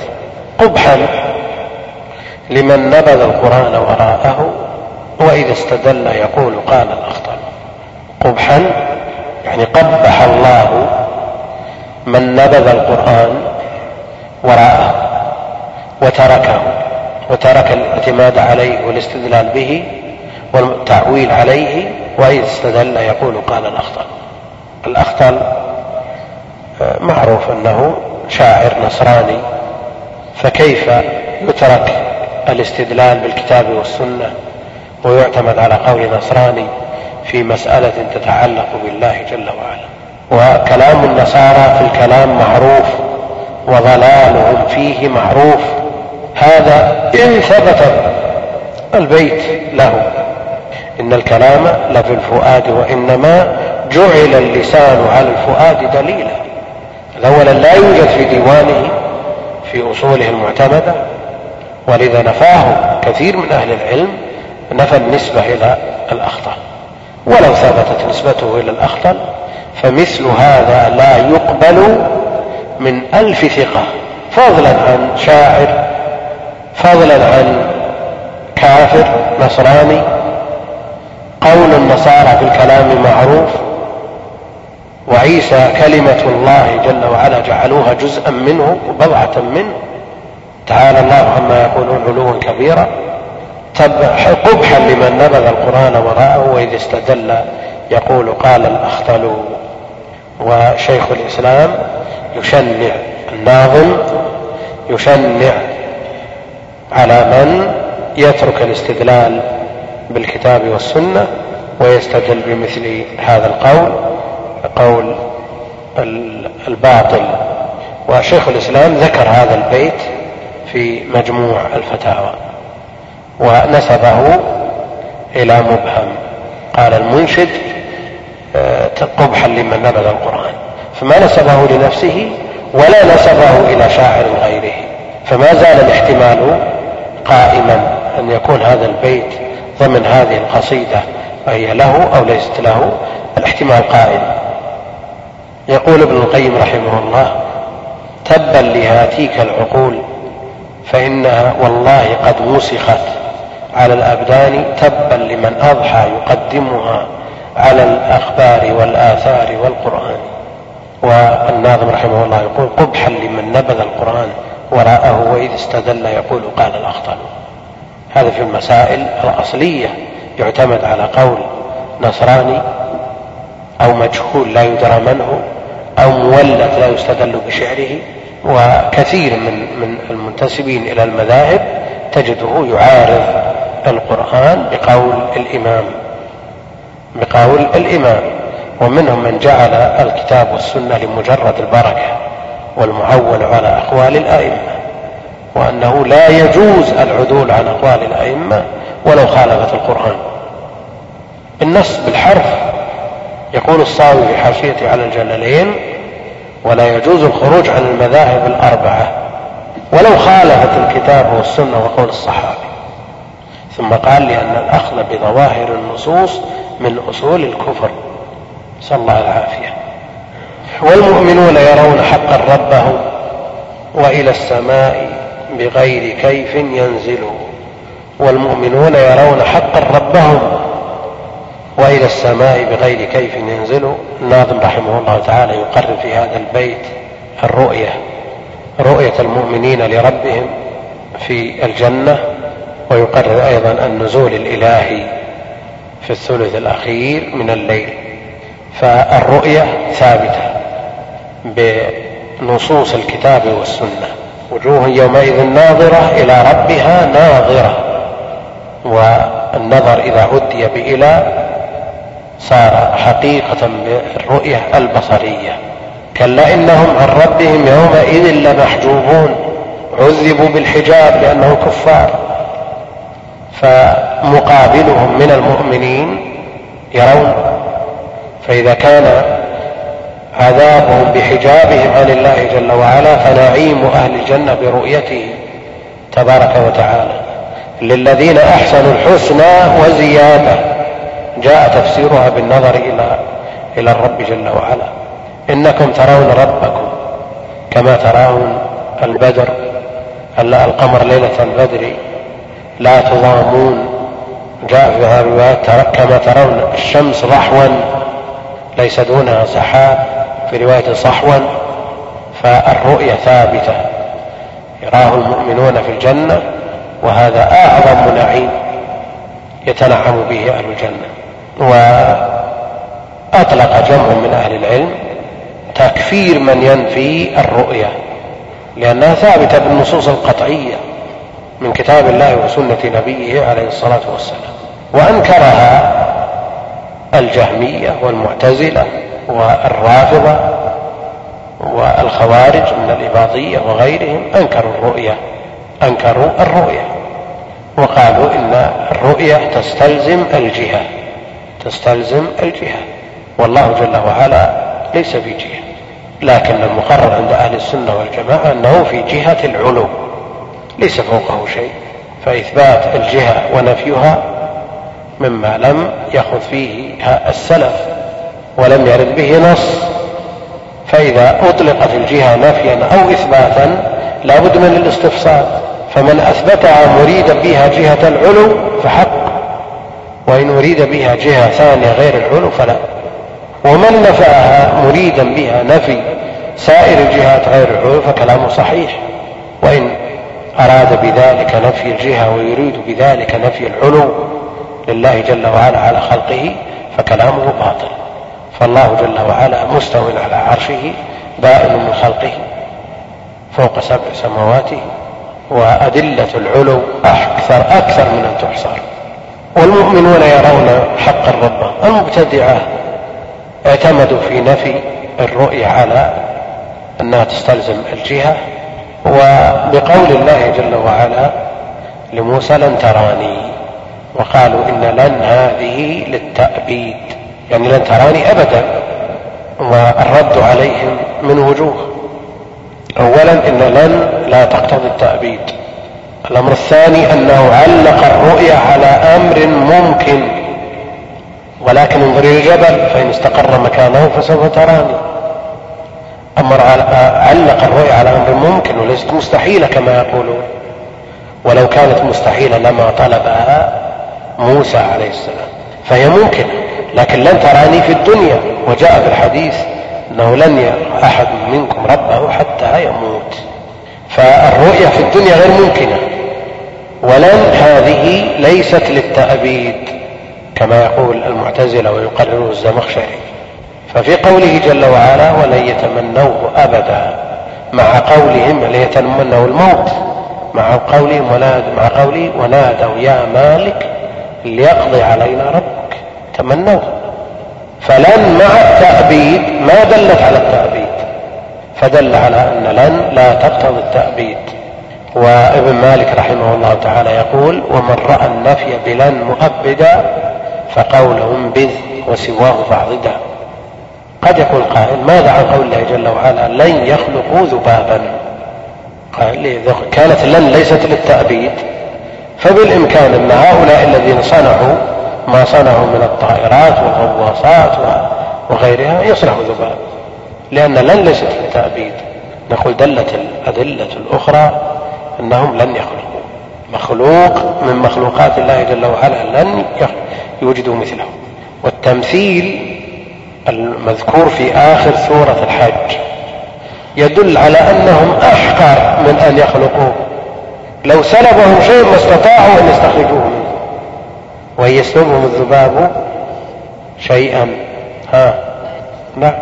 قبحا لمن نبذ القرآن وراءه وإذا استدل يقول قال الأخطل قبحا يعني قبح الله من نبذ القرآن وراءه وتركه وترك الاعتماد عليه والاستدلال به والتعويل عليه وإذا استدل يقول قال الأخطل الأخطل معروف أنه شاعر نصراني فكيف يترك الاستدلال بالكتاب والسنة ويعتمد على قول نصراني في مسألة تتعلق بالله جل وعلا؟ وكلام النصارى في الكلام معروف وضلالهم فيه معروف. هذا إن ثبت البيت له. إن الكلام لفي الفؤاد وإنما جعل اللسان على الفؤاد دليلا. أولا لا يوجد في ديوانه في أصوله المعتمدة ولذا نفاه كثير من أهل العلم نفى النسبة إلى الأخطل. ولو ثبتت نسبته إلى الأخطل فمثل هذا لا يقبل من ألف ثقة. فضلا عن شاعر فضلا عن كافر نصراني قول النصارى في الكلام معروف وعيسى كلمة الله جل وعلا جعلوها جزءا منه وبضعة منه. تعالى الله عما يقولون علوا كبيرا. قبحا لمن نبذ القرآن وراءه وإذ استدل يقول قال الأخطل وشيخ الإسلام يشنع الناظم يشنع على من يترك الاستدلال بالكتاب والسنة ويستدل بمثل هذا القول. قول الباطل. وشيخ الإسلام ذكر هذا البيت في مجموع الفتاوى ونسبه إلى مبهم. قال المنشد آه، قبحا لمن نبذ القرآن. فما نسبه لنفسه ولا نسبه إلى شاعر غيره. فما زال الاحتمال قائما أن يكون هذا البيت ضمن هذه القصيدة وهي له أو ليست له. الاحتمال قائم. يقول ابن القيم رحمه الله تبا لهاتيك العقول فإنها والله قد وسخت على الأبدان تبا لمن أضحى يقدمها على الأخبار والآثار والقرآن. والناظم رحمه الله يقول قبحا لمن نبذ القرآن وراءه وإذ استدل يقول قال الأخطل. هذا في المسائل الأصلية يعتمد على قول نصراني أو مجهول لا يدرى من هو أو مولد لا يستدل بشعره وكثير من من المنتسبين إلى المذاهب تجده يعارض القرآن بقول الإمام بقول الإمام ومنهم من جعل الكتاب والسنة لمجرد البركة والمعول على أقوال الأئمة وأنه لا يجوز العدول عن أقوال الأئمة ولو خالفت القرآن. النص بالحرف يقول الصاوي في حاشيته على الجلالين ولا يجوز الخروج عن المذاهب الأربعة ولو خالفت الكتاب والسنة وقول الصحابة ثم قال لأن الأخذ بظواهر النصوص من أصول الكفر. نسأل الله العافية. والمؤمنون يرون حقا ربهم وإلى السماء بغير كيف ينزل. والمؤمنون يرون حقا ربهم وإلى السماء بغير كيف ينزل. الناظم رحمه الله تعالى يقرر في هذا البيت الرؤية رؤية المؤمنين لربهم في الجنة ويقرر أيضا النزول الإلهي في الثلث الأخير من الليل. فالرؤية ثابتة بنصوص الكتاب والسنة. وجوه يومئذ ناظرة إلى ربها ناظرة والنظر إذا عدي بإلى حقيقة بالرؤية البصرية. كلا إنهم عن ربهم يومئذ لمحجوبون. عذبوا بالحجاب لأنهم كفار. فمقابلهم من المؤمنين يرون. فإذا كان عذابهم بحجابهم عن الله جل وعلا فنعيم أهل الجنة برؤيته تبارك وتعالى. للذين أحسنوا الحسنى وزيادة. جاء تفسيرها بالنظر إلى إلى الرب جل وعلا. إنكم ترون ربكم كما ترون البدر القمر ليلة البدر لا تضامون. جاء في هذه كما ترون الشمس ضحوا ليس دونها سحاب في رواية صحوا فالرؤية ثابتة. يراه المؤمنون في الجنة وهذا أعظم نعيم يتنعم به أهل الجنة. وأطلق جمع من أهل العلم تكفير من ينفي الرؤية لأنها ثابتة بالنصوص القطعية من كتاب الله وسنة نبيه عليه الصلاة والسلام. وأنكرها الجهمية والمعتزلة والرافضة والخوارج من الإباضية وغيرهم أنكروا الرؤية أنكروا الرؤية وقالوا إن الرؤية تستلزم الجهة تستلزم الجهة. والله جل وعلا ليس في جهة. لكن المقرر عند أهل السنة والجماعة أنه في جهة العلو. ليس فوقه شيء. فإثبات الجهة ونفيها مما لم يأخذ فيه السلف ولم يرد به نص. فإذا أطلقت الجهة نفيا أو إثباتا لا بد من الاستفصال فمن أثبتها مريدا بها جهة العلو فحق. وإن أريد بها جهة ثانية غير العلو فلا. ومن نفاها مريدا بها نفي سائر الجهات غير العلو فكلامه صحيح. وإن أراد بذلك نفي الجهة ويريد بذلك نفي العلو لله جل وعلا على خلقه فكلامه باطل. فالله جل وعلا مستو على عرشه بائن من خلقه فوق سبع سماواته وأدلة العلو أكثر أكثر من أن تحصر. والمؤمنون يرون حق الرب. المبتدعة اعتمدوا في نفي الرؤية على أنها تستلزم الجهة وبقول الله جل وعلا لموسى لن تراني وقالوا إن لن هذه للتأبيد يعني لن تراني أبدا والرد عليهم من وجوه. أولا إن لن لا تقتضي التأبيد الأمر الثاني أنه علق الرؤية على أمر ممكن. ولكن انظر إلى الجبل فإن استقر مكانه فسوف تراني. أمر علق الرؤية على أمر ممكن وليست مستحيلة كما يقولون. ولو كانت مستحيلة لما طلبها موسى عليه السلام. فهي ممكنة لكن لن تراني في الدنيا. وجاء في الحديث أنه لن يرى أحد منكم ربه حتى يموت. فالرؤية في الدنيا غير ممكنة. ولن هذه ليست للتأبيد كما يقول المعتزلة ويقرره الزمخشري. ففي قوله جل وعلا ولن يتمنوه أبدا مع قولهم ليتمنوا الموت مع قولهم وناد مع قوله ونادوا يا مالك ليقضي علينا ربك تمنوه. فلن مع التأبيد ما دلت على التأبيد. فدل على أن لن لا تقتضي التأبيد. وابن مالك رحمه الله تعالى يقول ومن رأى النفي بلن مؤبدا فقولهم بذ وسواه فاعضدا. قد يقول قائل ماذا عن قول الله جل وعلا لن يخلقوا ذبابا قال كانت لن ليست للتأبيد. فبالإمكان أن هؤلاء الذين صنعوا ما صنعوا من الطائرات والغواصات وغيرها يصنعوا ذباب لأن لن ليست للتأبيد. نقول دلت الأدلة الأخرى أنهم لن يخلقوا. مخلوق من مخلوقات الله جل وعلا لن يوجدوا مثله والتمثيل المذكور في آخر سورة الحج يدل على أنهم أحقر من أن يخلقوه لو سلبهم شيء ما استطاعوا أن يستخرجوه منه. وإن يسلبهم الذباب شيئا. ها نعم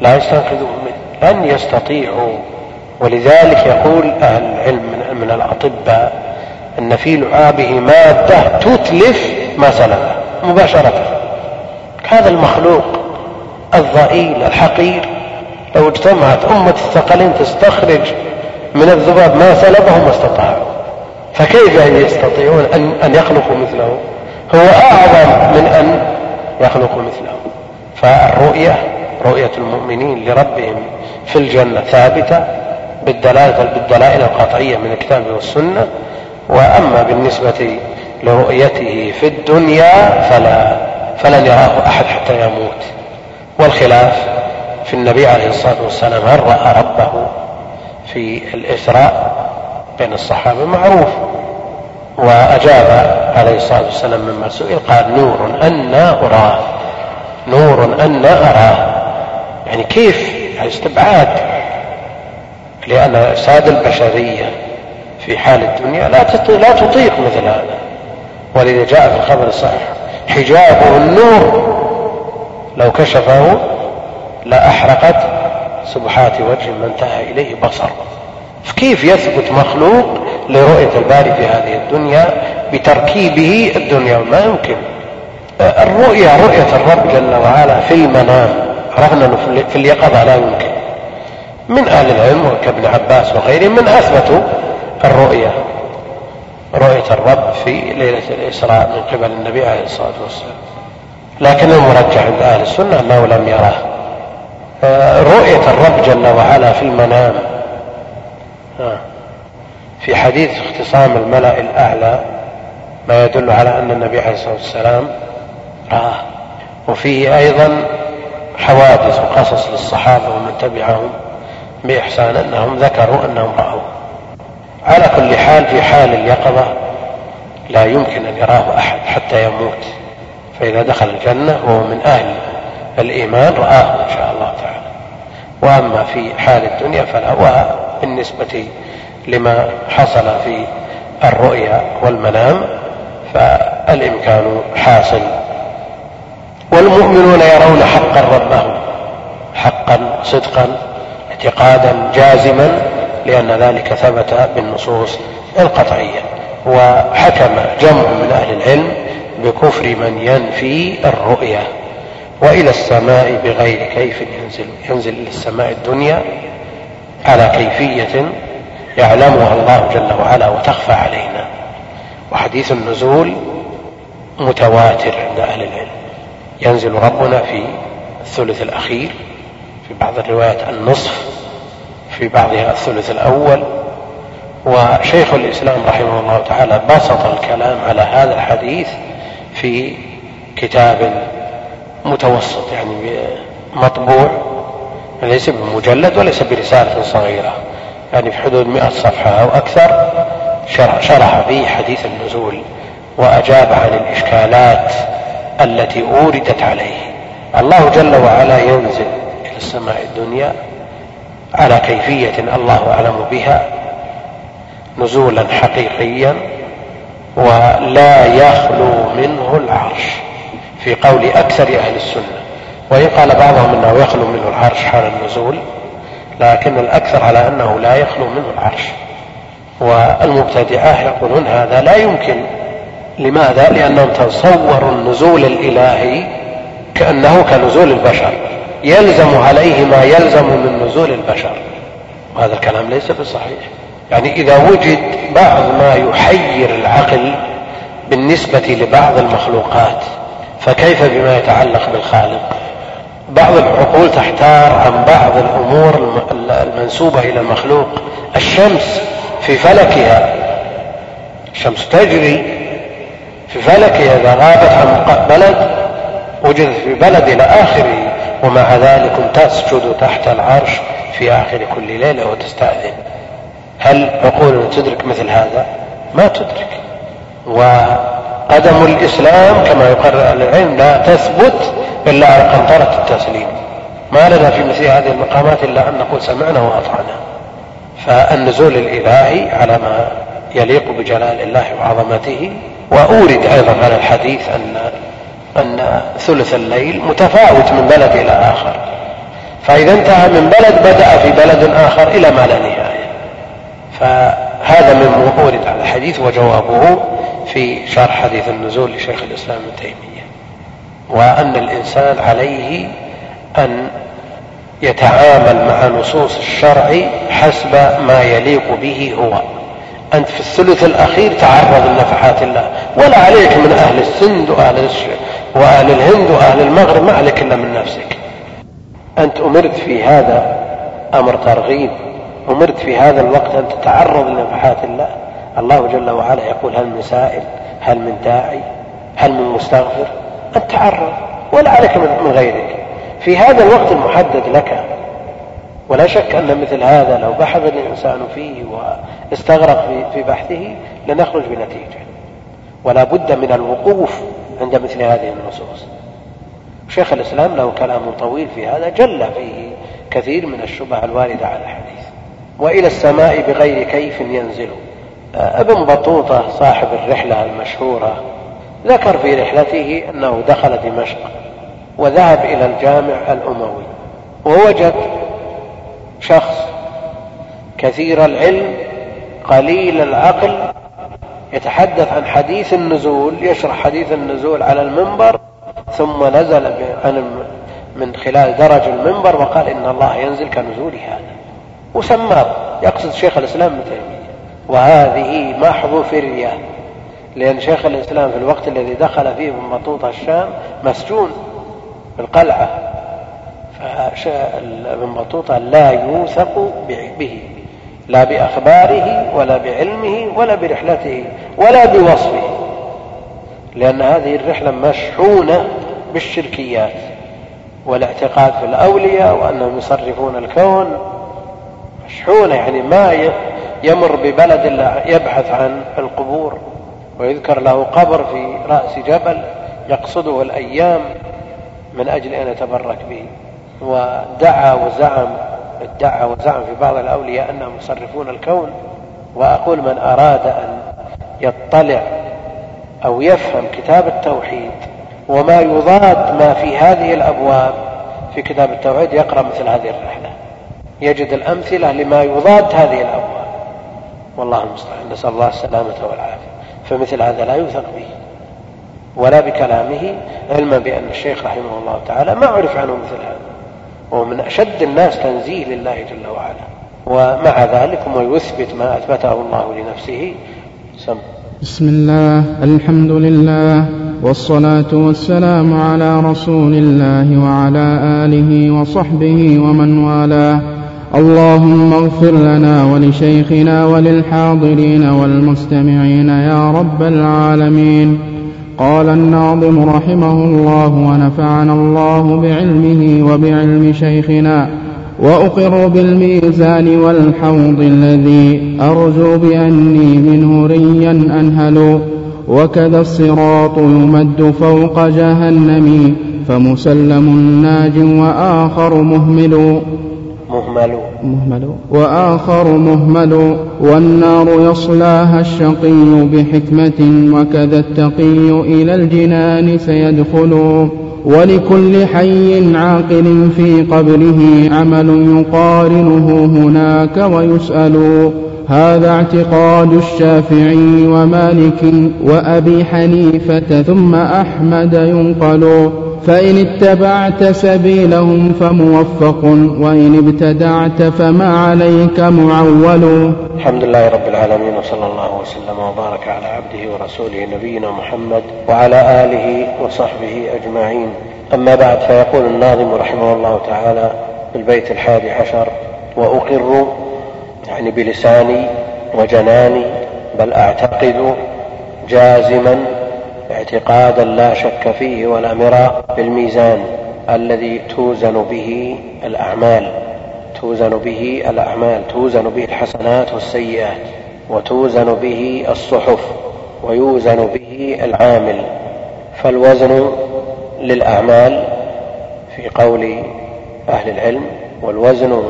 لا يستنقذوه منه. لن يستطيعوا. ولذلك يقول أهل العلم من الأطباء أن في لعابه مادة تتلف ما سلبه مباشرة. هذا المخلوق الضئيل الحقير لو اجتمعت أمة الثقلين تستخرج من الذباب ما سلبه ما استطاعوا فكيف يستطيعون أن يخلقوا مثله؟ هو أعظم من أن يخلقوا مثله. فالرؤية رؤية المؤمنين لربهم في الجنة ثابتة. بالدلالة بالدلائل القطعية من الكتاب والسنة وأما بالنسبة لرؤيته في الدنيا فلا فلن يراه أحد حتى يموت. والخلاف في النبي عليه الصلاة والسلام هل رأى ربه في الإسراء؟ بين الصحابة معروف. وأجاب عليه الصلاة والسلام مما سئل قال نور أنا أراه. نور أنا أراه. يعني كيف؟ يعني استبعاد. لأن ساد البشرية في حال الدنيا لا لا تطيق مثل هذا. ولذا جاء في الخبر الصحيح حجابه النور لو كشفه لأحرقت سبحات وجه ما انتهى إليه بصر كيف يثبت مخلوق لرؤية الباري في هذه الدنيا بتركيبه الدنيا ما يمكن؟ الرؤية رؤية الرب جل وعلا في المنام عرفنا أنه في اليقظة لا يمكن. من أهل العلم كابن عباس وغيرهم من أثبتوا الرؤية. رؤية الرب في ليلة الإسراء من قبل النبي عليه الصلاة والسلام. لكن المرجح عند أهل السنة أنه لم يراه رؤية الرب جل وعلا في المنام. في حديث اختصام الملأ الأعلى ما يدل على أن النبي عليه الصلاة والسلام رآه. وفيه أيضا حوادث وقصص للصحابة ومن تبعهم. بإحسان أنهم ذكروا أنهم رأوه على كل حال في حال اليقظة لا يمكن أن يراه أحد حتى يموت. فإذا دخل الجنة وهو من أهل الإيمان رآه إن شاء الله تعالى. وأما في حال الدنيا فلا وبالنسبة لما حصل في الرؤيا والمنام فالإمكان حاصل. والمؤمنون يرون حقا ربهم حقا صدقا اعتقادا جازما لأن ذلك ثبت بالنصوص القطعية وحكم جمع من أهل العلم بكفر من ينفي الرؤية وإلى السماء بغير كيف ينزل ينزل إلى السماء الدنيا على كيفية يعلمها الله جل وعلا وتخفى علينا. وحديث النزول متواتر عند أهل العلم ينزل ربنا في الثلث الأخير في بعض الروايات النصف في بعضها الثلث الأول. وشيخ الإسلام رحمه الله تعالى بسط الكلام على هذا الحديث في كتاب متوسط يعني مطبوع ليس بمجلد وليس برسالة صغيرة يعني في حدود مئة صفحة أو أكثر. شرح, فيه حديث النزول وأجاب عن الإشكالات التي أوردت عليه. الله جل وعلا ينزل السماء الدنيا على كيفية الله أعلم بها نزولا حقيقيا ولا يخلو منه العرش في قول أكثر أهل السنة. وإن قال بعضهم أنه يخلو منه العرش حال النزول لكن الأكثر على أنه لا يخلو منه العرش. والمبتدعة يقولون هذا لا يمكن. لماذا؟ لأنهم تصوروا النزول الإلهي كأنه كنزول البشر. يلزم عليه ما يلزم من نزول البشر. وهذا الكلام ليس بصحيح. يعني إذا وجد بعض ما يحير العقل بالنسبة لبعض المخلوقات فكيف بما يتعلق بالخالق؟ بعض العقول تحتار عن بعض الأمور المنسوبة إلى المخلوق. الشمس في فلكها الشمس تجري في فلكها إذا غابت عن بلد وجدت في بلد إلى آخره. ومع ذلك تسجد تحت العرش في آخر كل ليلة وتستأذن. هل عقولنا تدرك مثل هذا؟ ما تدرك. وقدم الإسلام كما يقرر أهل العلم لا تثبت إلا على قنطرة التسليم. ما لنا في مثل هذه المقامات إلا أن نقول سمعنا وأطعنا. فالنزول الإلهي على ما يليق بجلال الله وعظمته وأورد أيضا على الحديث أن أن ثلث الليل متفاوت من بلد إلى آخر. فإذا انتهى من بلد بدأ في بلد آخر إلى ما لا نهاية. فهذا مما ورد على الحديث وجوابه في شرح حديث النزول لشيخ الإسلام ابن تيمية. وأن الإنسان عليه أن يتعامل مع نصوص الشرع حسب ما يليق به هو. أنت في الثلث الأخير تعرض لنفحات الله. ولا عليك من أهل السند وأهل وأهل الهند وأهل المغرب ما عليك إلا من نفسك. أنت أمرت في هذا أمر ترغيب أمرت في هذا الوقت أن تتعرض لنفحات الله الله جل وعلا يقول هل من سائل هل من داعي هل من مستغفر؟ أن تعرض ولا عليك من غيرك. في هذا الوقت المحدد لك ولا شك أن مثل هذا لو بحث الإنسان فيه واستغرق في بحثه لنخرج بنتيجة. ولا بد من الوقوف عند مثل هذه النصوص شيخ الإسلام له كلام طويل في هذا جل فيه كثير من الشبه الواردة على الحديث. وإلى السماء بغير كيف ينزل. ابن بطوطة صاحب الرحلة المشهورة ذكر في رحلته أنه دخل دمشق وذهب إلى الجامع الأموي. ووجد شخص كثير العلم قليل العقل يتحدث عن حديث النزول يشرح حديث النزول على المنبر ثم نزل من خلال درج المنبر وقال إن الله ينزل كنزول هذا. وسماه يقصد شيخ الإسلام ابن تيمية. وهذه محض فرية. لأن شيخ الإسلام في الوقت الذي دخل فيه من بطوطة الشام مسجون في القلعة فابن بطوطة لا يوثق به. لا بأخباره ولا بعلمه ولا برحلته ولا بوصفه. لأن هذه الرحلة مشحونة بالشركيات والاعتقاد في الأولياء وأنهم يصرفون الكون. مشحونة يعني ما يمر ببلد إلا يبحث عن القبور ويذكر له قبر في رأس جبل يقصده الأيام من أجل أن يتبرك به. ودعا وزعم ادعى وزعم في بعض الأولياء أنهم يصرفون الكون وأقول من أراد أن يطلع أو يفهم كتاب التوحيد وما يضاد ما في هذه الأبواب في كتاب التوحيد يقرأ مثل هذه الرحلة. يجد الأمثلة لما يضاد هذه الأبواب. والله المستعان. نسأل الله السلامة والعافية. فمثل هذا لا يوثق به ولا بكلامه علما بأن الشيخ رحمه الله تعالى ما عرف عنه مثل هذا. وهو من أشد الناس تنزيه لله جل وعلا. ومع ذلك هو يثبت ما أثبته الله لنفسه. سم. بسم الله الحمد لله والصلاة والسلام على رسول الله وعلى آله وصحبه ومن والاه. اللهم اغفر لنا ولشيخنا وللحاضرين والمستمعين يا رب العالمين. قال الناظم رحمه الله ونفعنا الله بعلمه وبعلم شيخنا وأقر بالميزان والحوض الذي أرجو بأني منه ريا أنهل وكذا الصراط يمد فوق جهنم فمسلم ناج وآخر مهمل مهمل مهمل وآخر مهمل والنار يصلاها الشقي بحكمة وكذا التقي إلى الجنان سيدخل ولكل حي عاقل في قبره عمل يقارنه هناك ويسأل. هذا اعتقاد الشافعي ومالك وأبي حنيفة ثم أحمد ينقل فإن اتبعت سبيلهم فموفق وإن ابتدعت فما عليك معول. الحمد لله رب العالمين وصلى الله وسلم وبارك على عبده ورسوله نبينا محمد وعلى آله وصحبه أجمعين. أما بعد فيقول الناظم رحمه الله تعالى في البيت الحادي عشر وأقر يعني بلساني وجناني بل أعتقد جازما اعتقادا لا شك فيه ولا مراء بالميزان الذي توزن به الأعمال توزن به الأعمال توزن به الحسنات والسيئات وتوزن به الصحف ويوزن به العامل. فالوزن للأعمال في قول أهل العلم والوزن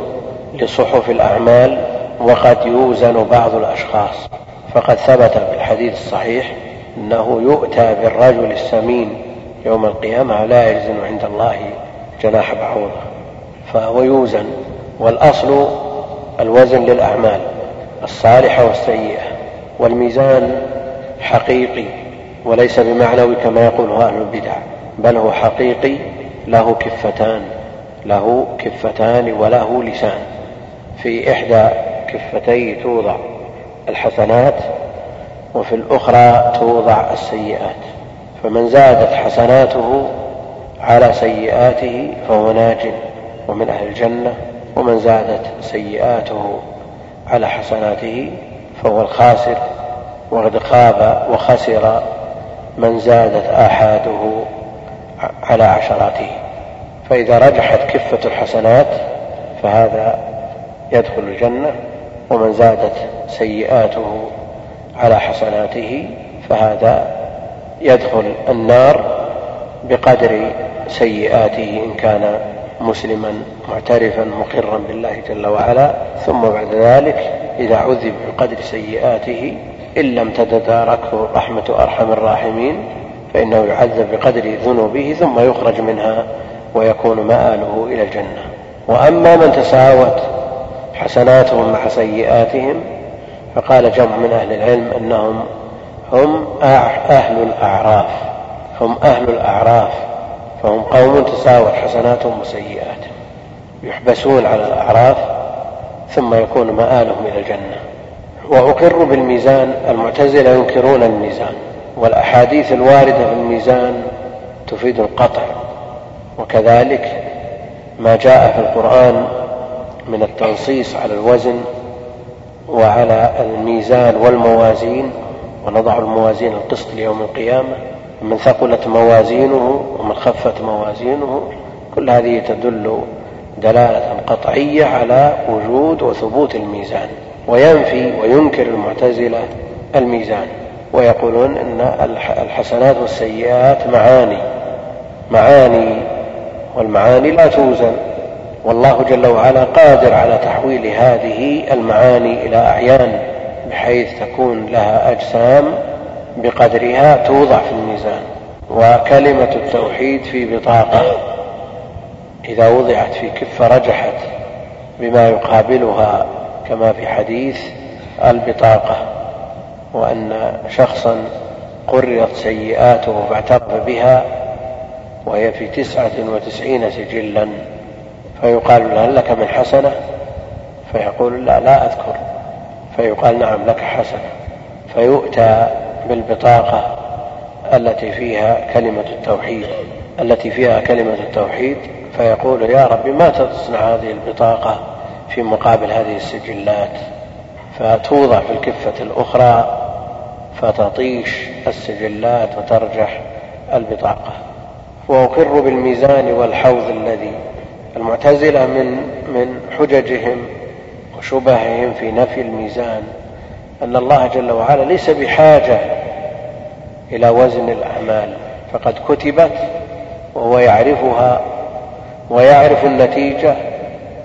لصحف الأعمال وقد يوزن بعض الأشخاص. فقد ثبت في الحديث الصحيح أنه يؤتى بالرجل السمين يوم القيامة لا يجزن عند الله جناح بعوضة. فهو يوزن. والأصل الوزن للأعمال الصالحة والسيئة. والميزان حقيقي وليس بمعنوي كما يقوله أهل البدع بل هو حقيقي له كفتان له كفتان وله لسان. في إحدى كفتيه توضع الحسنات وفي الأخرى توضع السيئات. فمن زادت حسناته على سيئاته فهو ناج ومن أهل الجنة ومن زادت سيئاته على حسناته فهو الخاسر. وقد خاب وخسر من زادت آحاده على عشراته. فإذا رجحت كفة الحسنات فهذا يدخل الجنة ومن زادت سيئاته على حسناته فهذا يدخل النار بقدر سيئاته إن كان مسلما معترفا مقرا بالله جل وعلا. ثم بعد ذلك إذا عذب بقدر سيئاته إن لم تتداركه رحمة أرحم الراحمين فإنه يعذب بقدر ذنوبه ثم يخرج منها ويكون مآله إلى الجنة. وأما من تساوت حسناتهم مع سيئاتهم فقال جمع من أهل العلم أنهم هم أهل الأعراف هم أهل الأعراف فهم قوم تساوت حسناتهم وسيئاتهم يحبسون على الأعراف ثم يكون مآلهم إلى الجنة. وأقر بالميزان المعتزلة ينكرون الميزان والأحاديث الواردة في الميزان تفيد القطع. وكذلك ما جاء في القرآن من التنصيص على الوزن وعلى الميزان والموازين ونضع الموازين القسط ليوم القيامة. من ثقلت موازينه ومن خفت موازينه. كل هذه تدل دلالة قطعية على وجود وثبوت الميزان وينفي وينكر المعتزلة الميزان. ويقولون إن الحسنات والسيئات معاني معاني والمعاني لا توزن. والله جل وعلا قادر على تحويل هذه المعاني إلى أعيان بحيث تكون لها أجسام بقدرها توضع في الميزان. وكلمة التوحيد في بطاقة إذا وضعت في كفه رجحت بما يقابلها كما في حديث البطاقة وأن شخصا قررت سيئاته فاعترف بها وهي في تسعة وتسعين سجلا. فيقال هل لك من حسنة. فيقول لا لا أذكر. فيقال نعم لك حسنة. فيؤتى بالبطاقة التي فيها كلمة التوحيد التي فيها كلمة التوحيد. فيقول يا رب ما تصنع هذه البطاقة في مقابل هذه السجلات؟ فتوضع في الكفة الأخرى فتطيش السجلات وترجح البطاقة. وأقر بالميزان والحوض الذي المعتزلة من من حججهم وشبههم في نفي الميزان أن الله جل وعلا ليس بحاجة إلى وزن الأعمال فقد كتبت وهو يعرفها ويعرف النتيجة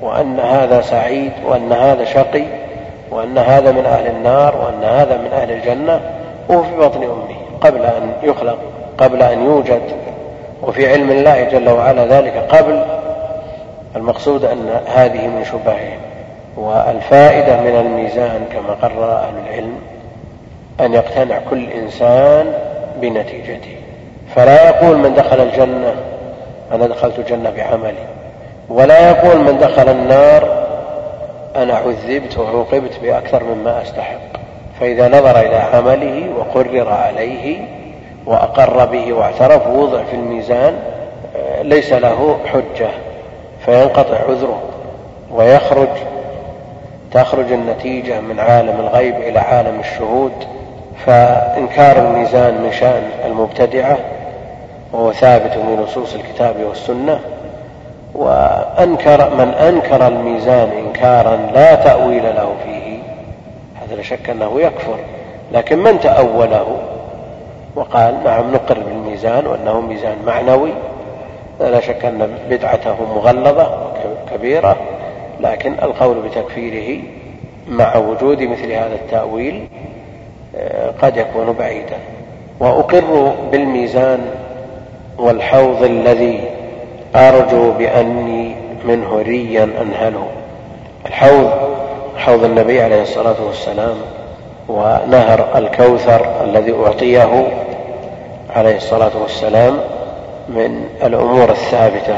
وأن هذا سعيد وأن هذا شقي وأن هذا من أهل النار وأن هذا من أهل الجنة وهو في بطن أمه قبل أن يخلق قبل أن يوجد وفي علم الله جل وعلا ذلك قبل المقصود أن هذه من شبههم والفائدة من الميزان كما قرر أهل العلم أن يقتنع كل إنسان بنتيجته. فلا يقول من دخل الجنة أنا دخلت الجنة بعملي ولا يقول من دخل النار أنا عذبت وعوقبت بأكثر مما أستحق. فإذا نظر إلى عمله وقرر عليه وأقر به واعترف ووضع في الميزان ليس له حجة. فينقطع عذره ويخرج تخرج النتيجة من عالم الغيب إلى عالم الشهود فإنكار الميزان من شأن المبتدعة وهو ثابت من نصوص الكتاب والسنة وأنكر من أنكر الميزان إنكارا لا تأويل له فيه هذا لا شك أنه يكفر لكن من تأوله؟ وقال نعم نقر بالميزان وأنه ميزان معنوي لا شك أن بدعته مغلظة كبيرة لكن القول بتكفيره مع وجود مثل هذا التأويل آه، قد يكون بعيدا. وأقر بالميزان والحوض الذي أرجو بأني منه ريا أنهله. الحوض حوض النبي عليه الصلاة والسلام ونهر الكوثر الذي أعطيه عليه الصلاة والسلام من الأمور الثابتة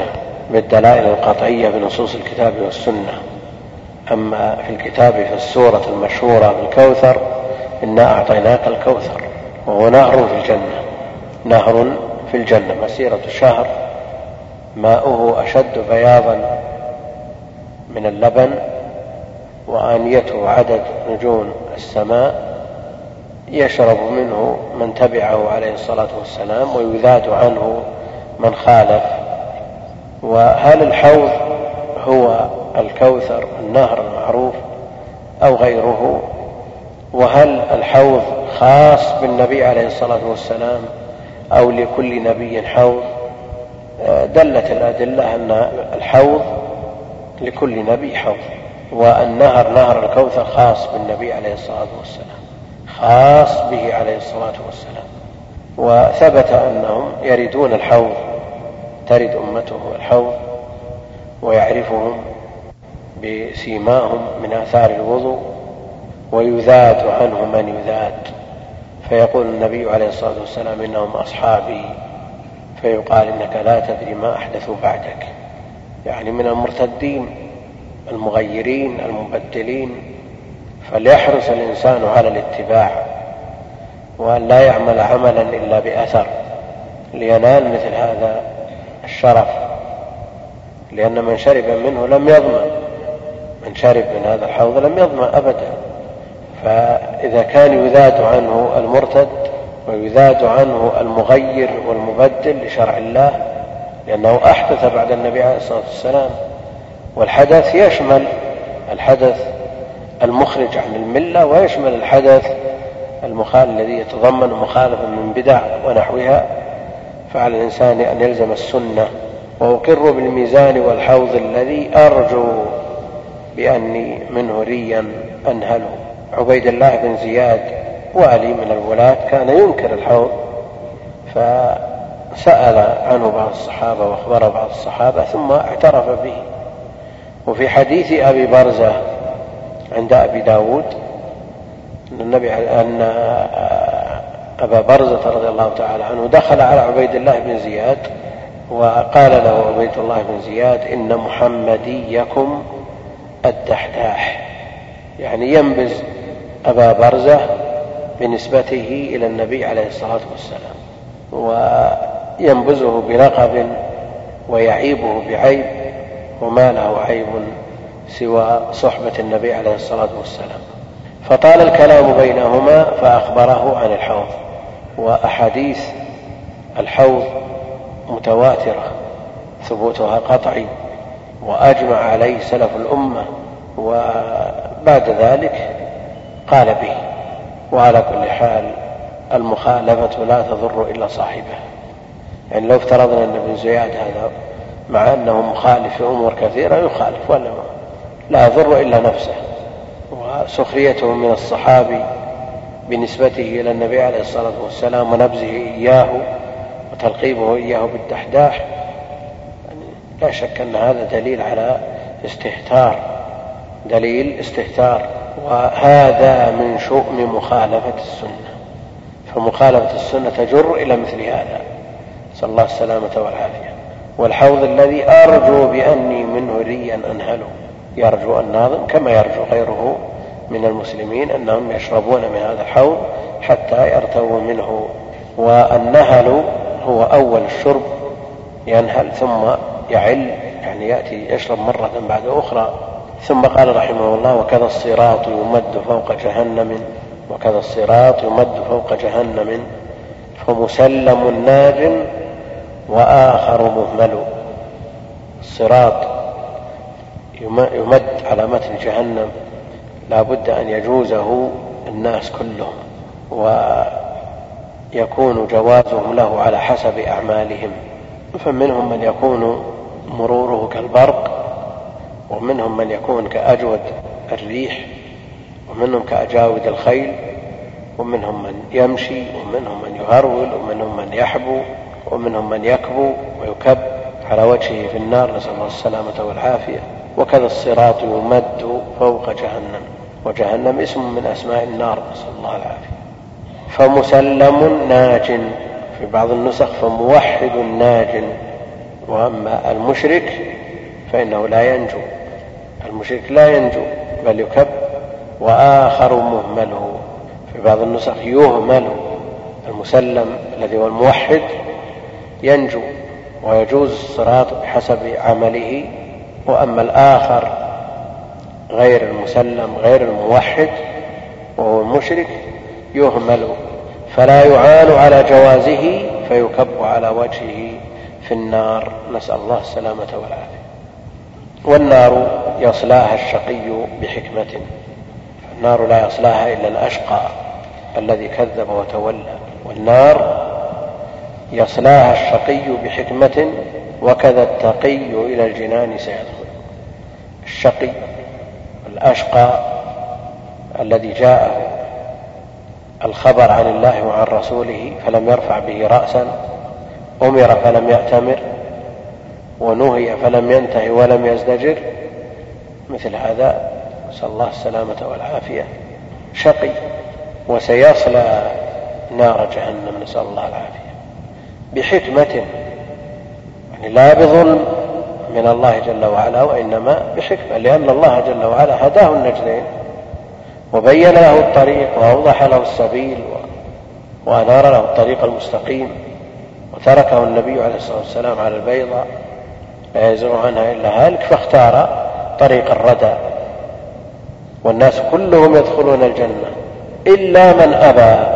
بالدلائل القطعية بنصوص الكتاب والسنة. أما في الكتاب في السورة المشهورة بالكوثر إنا أعطيناك الكوثر وهو نهر في الجنة. نهر في الجنة مسيرة شهر ماؤه أشد بياضا من اللبن وآنيته عدد نجوم السماء. يشرب منه من تبعه عليه الصلاة والسلام ويذاد عنه من خالف وهل الحوض هو الكوثر النهر المعروف أو غيره؟ وهل الحوض خاص بالنبي عليه الصلاة والسلام أو لكل نبي حوض؟ دلت الأدلة أن الحوض لكل نبي حوض والنهر نهر الكوثر خاص بالنبي عليه الصلاة والسلام خاص به عليه الصلاة والسلام. وثبت أنهم يردون الحوض ترد أمته الحوض ويعرفهم بسيماهم من آثار الوضوء ويذاد عنه من يذاد فيقول النبي عليه الصلاة والسلام إنهم أصحابي. فيقال إنك لا تدري ما أحدثوا بعدك. يعني من المرتدين المغيرين المبدلين. فليحرص الإنسان على الاتباع وأن لا يعمل عملا إلا بأثر. لينال مثل هذا الشرف لأن من شرب منه لم يظمأ من شرب من هذا الحوض لم يظمأ أبدا. فإذا كان يذاد عنه المرتد ويذاد عنه المغير والمبدل لشرع الله لأنه أحدث بعد النبي عليه الصلاة والسلام. والحدث يشمل الحدث المخرج عن الملة ويشمل الحدث المخالف الذي يتضمن مخالفة من بدع ونحوها. فعلى الإنسان أن يلزم السنة وأقر بالميزان والحوض الذي أرجو بأني منه ريا أنهله. عبيد الله بن زياد والي من الولاة كان ينكر الحوض فسأل عنه بعض الصحابة وأخبر بعض الصحابة ثم اعترف به. وفي حديث أبي برزة عند أبي داود أن النبي أن أبا برزة رضي الله تعالى عنه دخل على عبيد الله بن زياد وقال له عبيد الله بن زياد إن محمديكم الدحداح. يعني ينبز أبا برزة بنسبته إلى النبي عليه الصلاة والسلام وينبزه بلقب ويعيبه بعيب وما له عيب سوى صحبة النبي عليه الصلاة والسلام. فطال الكلام بينهما فأخبره عن الحوض. وأحاديث الحوض متواترة ثبوتها قطعي وأجمع عليه سلف الأمة وبعد ذلك قال به. وعلى كل حال المخالفة لا تضر إلا صاحبها. يعني لو افترضنا أن ابن زياد هذا مع أنه مخالف في أمور كثيرة يخالف ولا لا يضر إلا نفسه. وسخريته من الصحابي بنسبته إلى النبي عليه الصلاة والسلام ونبذه إياه وتلقيبه إياه بالدحداح يعني لا شك أن هذا دليل على استهتار دليل استهتار وهذا من شؤم مخالفة السنة فمخالفة السنة تجر إلى مثل هذا. نسأل الله السلامة والعافية. والحوض الذي أرجو بأني منه ريا أنهله يرجو الناظم كما يرجو غيره من المسلمين أنهم يشربون من هذا الحوض حتى يرتووا منه والنهل هو أول الشرب ينهل ثم يعل يعني يأتي يشرب مرة بعد أخرى. ثم قال رحمه الله وكذا الصراط يمد فوق جهنم وكذا الصراط يمد فوق جهنم. فمسلم ناج وآخر مهمل. الصراط يمد على متن جهنم. لا بد أن يجوزه الناس كلهم ويكون جوازهم له على حسب أعمالهم. فمنهم من يكون مروره كالبرق ومنهم من يكون كأجود الريح ومنهم كأجاود الخيل ومنهم من يمشي ومنهم من يهرول ومنهم من يحبو ومنهم من يكبو ويكب على وجهه في النار. نسأل الله السلامة والعافية. وكذا الصراط يمد فوق جهنم. وجهنم اسم من أسماء النار نسأل الله العافية. فمسلم ناج في بعض النسخ فموحد ناج. وأما المشرك فإنه لا ينجو. المشرك لا ينجو بل يكب. وآخر مهمله في بعض النسخ يهمل. المسلم الذي هو الموحد ينجو ويجوز الصراط بحسب عمله. وأما الآخر غير المسلم غير الموحد وهو المشرك يهمل فلا يعان على جوازه فيكب على وجهه في النار. نسأل الله السلامة والعافية. والنار يصلاها الشقي بحكمة النار لا يصلاها إلا الأشقى الذي كذب وتولى. والنار يصلاها الشقي بحكمة وكذا التقي إلى الجنان سيدخل. الشقي الأشقى الذي جاءه الخبر عن الله وعن رسوله فلم يرفع به رأسا أمر فلم يأتمر ونهي فلم ينتهي ولم يزدجر. مثل هذا نسأل الله السلامة والعافية. شقي وسيصلى نار جهنم. نسأل الله العافية. بحكمة يعني لا بظلم. من الله جل وعلا وإنما بحكمة لأن الله جل وعلا هداه النجدين وبين له الطريق وأوضح له السبيل وأنار له الطريق المستقيم وتركه النبي عليه الصلاة والسلام على البيضاء لا يزرع عنها إلا هالك فاختار طريق الردى. والناس كلهم يدخلون الجنة إلا من أبى.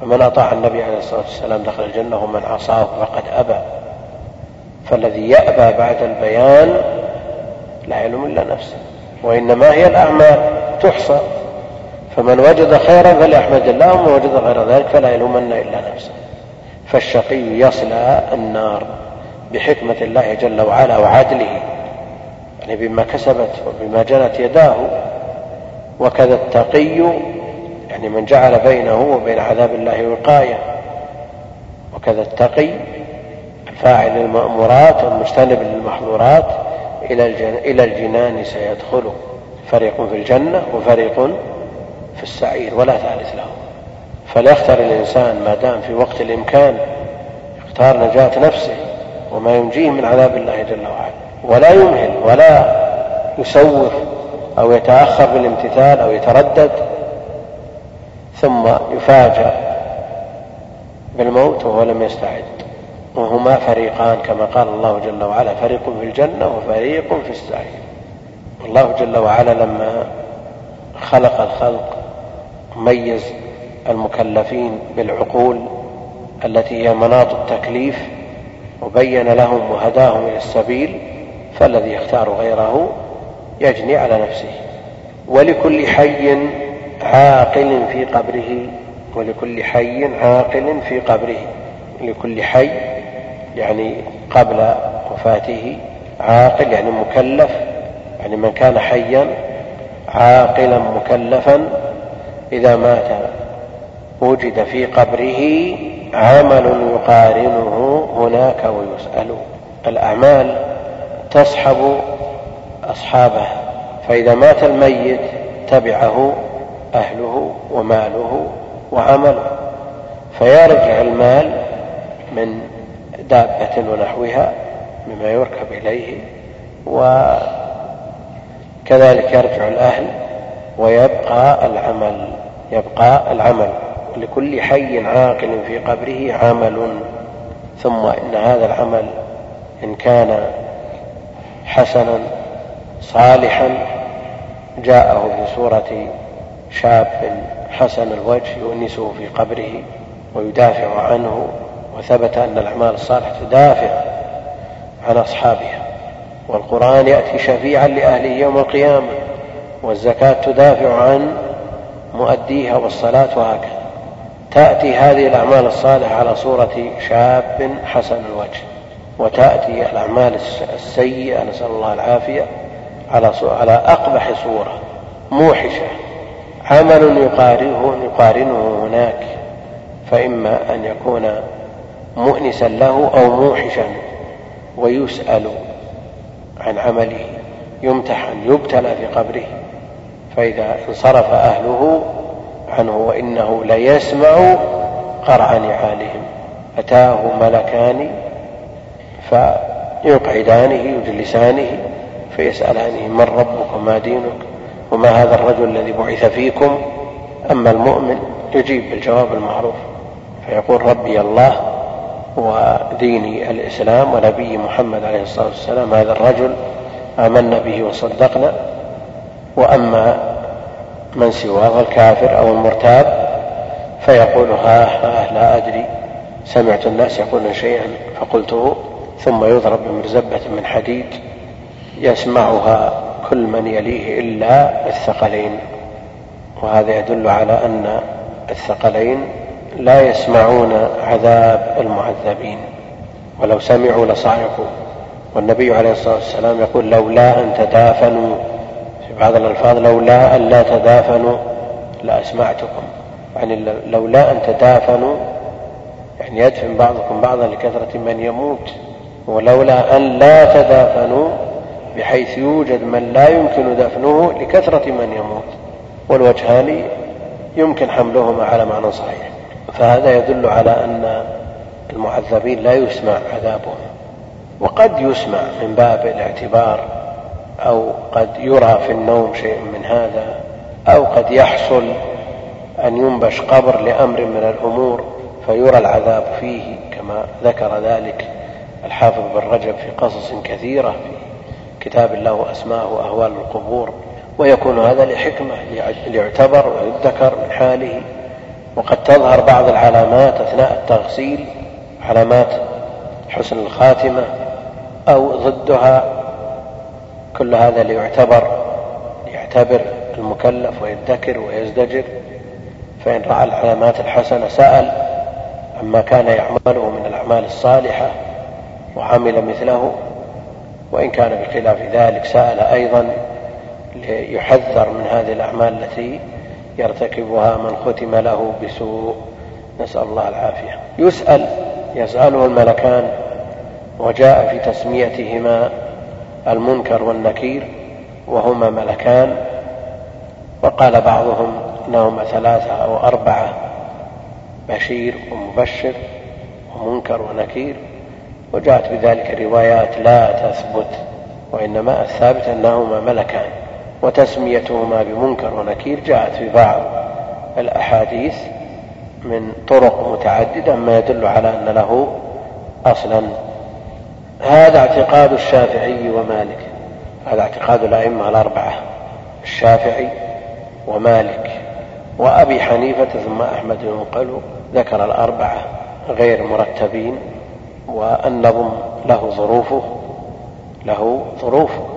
فمن أطاع النبي عليه الصلاة والسلام دخل الجنة ومن عصاه فقد أبى. فالذي يأبى بعد البيان لا يلوم إلا نفسه وإنما هي الأعمال تحصى. فمن وجد خيرا فليحمد الله ومن وجد غير ذلك فلا يلومن إلا نفسه. فالشقي يصلى النار بحكمة الله جل وعلا وعدله يعني بما كسبت وبما جنت يداه. وكذا التقي يعني من جعل بينه وبين عذاب الله وقاية. وكذا التقي الفاعل للمأمورات والمجتنب للمحظورات إلى الجنان سيدخله فريق في الجنة وفريق في السعير ولا ثالث له. فليختر الإنسان ما دام في وقت الإمكان يختار نجاة نفسه وما ينجيه من عذاب الله جل وعلا. ولا يمهل ولا يسوف أو يتأخر بالامتثال أو يتردد ثم يفاجأ بالموت وهو لم يستعد. وهما فريقان كما قال الله جل وعلا فريق في الجنة وفريق في السعير. الله جل وعلا لما خلق الخلق ميز المكلفين بالعقول التي هي مناط التكليف وبين لهم وهداهم إلى السبيل فالذي يختار غيره يجني على نفسه. ولكل حي عاقل في قبره ولكل حي عاقل في قبره. لكل حي يعني قبل وفاته عاقل يعني مكلف يعني من كان حيا عاقلا مكلفا إذا مات وجد في قبره عمل يقارنه هناك ويسأل الأعمال تصحب أصحابها فإذا مات الميت تبعه أهله وماله وعمله. فيرجع المال من دابة ونحوها مما يركب إليه وكذلك يرجع الأهل ويبقى العمل يبقى العمل. لكل حي عاقل في قبره عمل. ثم إن هذا العمل إن كان حسنا صالحا جاءه في صورة شاب حسن الوجه يؤنسه في قبره ويدافع عنه وثبت أن الأعمال الصالحة تدافع عن أصحابها والقرآن يأتي شفيعا لأهله يوم القيامة والزكاة تدافع عن مؤديها والصلاة وهكذا. تأتي هذه الأعمال الصالحة على صورة شاب حسن الوجه وتأتي الأعمال السيئة نسأل الله العافية على على أقبح صورة موحشة. عمل يقارنه يقارنه هناك فإما أن يكون مؤنسا له أو موحشا ويسأل عن عمله يمتحن يبتلى في قبره فإذا انصرف أهله عنه وإنه ليسمع قرع نعالهم. أتاه ملكان فيقعدانه يجلسانه فيسألانه من ربك وما دينك؟ وما هذا الرجل الذي بعث فيكم؟ أما المؤمن يجيب بالجواب المعروف فيقول ربي الله وديني الإسلام ونبي محمد عليه الصلاة والسلام هذا الرجل آمنا به وصدقنا وأما من سواه الكافر أو المرتاب فيقول ها ها لا أدري سمعت الناس يقولون شيئا فقلته ثم يضرب بمرزبة من حديد يسمعها كل من يليه إلا الثقلين. وهذا يدل على أن الثقلين لا يسمعون عذاب المعذبين ولو سمعوا لصعقوا. والنبي عليه الصلاة والسلام يقول لولا أن تدافنوا في بعض الألفاظ لولا أن لا تدافنوا لأسمعتكم يعني لولا أن تدافنوا يعني يدفن بعضكم بعضا لكثرة من يموت. ولولا أن لا تدافنوا بحيث يوجد من لا يمكن دفنه لكثرة من يموت. والوجهان يمكن حملهما على معنى صحيح. فهذا يدل على أن المعذبين لا يسمع عذابهم. وقد يسمع من باب الاعتبار أو قد يرى في النوم شيء من هذا أو قد يحصل أن ينبش قبر لأمر من الأمور فيرى العذاب فيه كما ذكر ذلك الحافظ بن رجب في قصص كثيرة في كتاب له أسماءه أهوال القبور. ويكون هذا لحكمة ليعتبر ويذكر من حاله. وقد تظهر بعض العلامات أثناء التغسيل علامات حسن الخاتمة أو ضدها كل هذا ليعتبر يعتبر المكلف ويذكر ويزدجر. فإن رأى العلامات الحسنة سأل عما كان يعمله من الأعمال الصالحة وعمل مثله. وإن كان بخلاف ذلك سأل أيضا ليحذر من هذه الأعمال التي يرتكبها من ختم له بسوء. نسأل الله العافية. يسأل يسأله الملكان وجاء في تسميتهما المنكر والنكير وهما ملكان وقال بعضهم إنهما ثلاثة أو أربعة بشير ومبشر ومنكر ونكير. وجاءت بذلك روايات لا تثبت وإنما الثابت أنهما ملكان. وتسميتهما بمنكر ونكير جاءت في بعض الأحاديث من طرق متعددة ما يدل على أن له أصلا. هذا اعتقاد الشافعي ومالك. هذا اعتقاد الأئمة الأربعة الشافعي ومالك وأبي حنيفة ثم أحمد ينقل ذكر الأربعة غير مرتبين والنظم له ظروفه له ظروفه.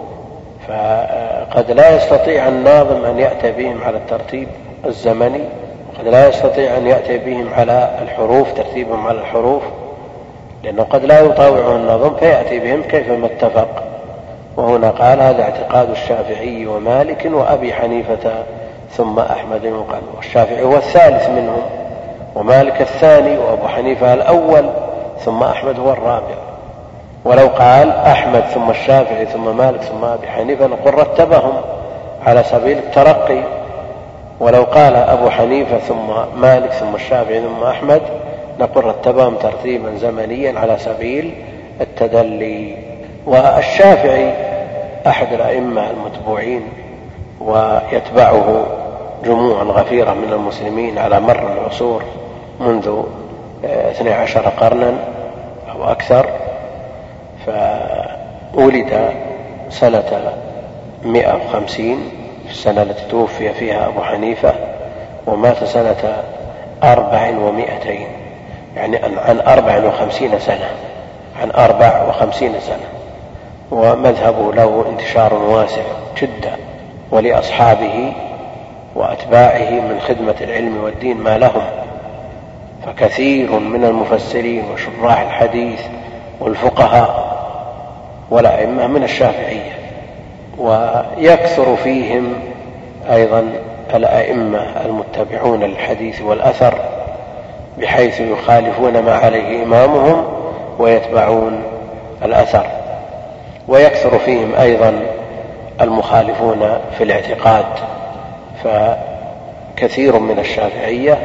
فقد لا يستطيع الناظم أن يأتي بهم على الترتيب الزمني وقد لا يستطيع أن يأتي بهم على الحروف ترتيبهم على الحروف لأنه قد لا يطاوعه النظم فيأتي بهم كيفما اتفق وهنا قال هذا اعتقاد الشافعي ومالك وأبي حنيفة ثم أحمد يقال والشافعي هو الثالث منهم ومالك الثاني وأبو حنيفة الأول ثم أحمد هو الرابع. ولو قال أحمد ثم الشافعي ثم مالك ثم أبي حنيفة نقول رتبهم على سبيل الترقي. ولو قال أبو حنيفة ثم مالك ثم الشافعي ثم أحمد نقول رتبهم ترتيبا زمنيا على سبيل التدلي. والشافعي أحد الأئمة المتبوعين ويتبعه جموع غفيرة من المسلمين على مر العصور منذ اثني عشر قرنا أو أكثر. فولد سنة مئة وخمسين في السنة التي توفي فيها أبو حنيفة ومات سنة أربع ومائتين يعني عن أربع وخمسين سنة. عن أربع وخمسين سنة. ومذهبه له انتشار واسع جدا. ولأصحابه وأتباعه من خدمة العلم والدين ما لهم. فكثير من المفسرين وشراح الحديث والفقهاء والأئمة من الشافعية ويكثر فيهم أيضا الأئمة المتبعون للحديث والأثر بحيث يخالفون ما عليه إمامهم ويتبعون الأثر. ويكثر فيهم أيضا المخالفون في الاعتقاد فكثير من الشافعية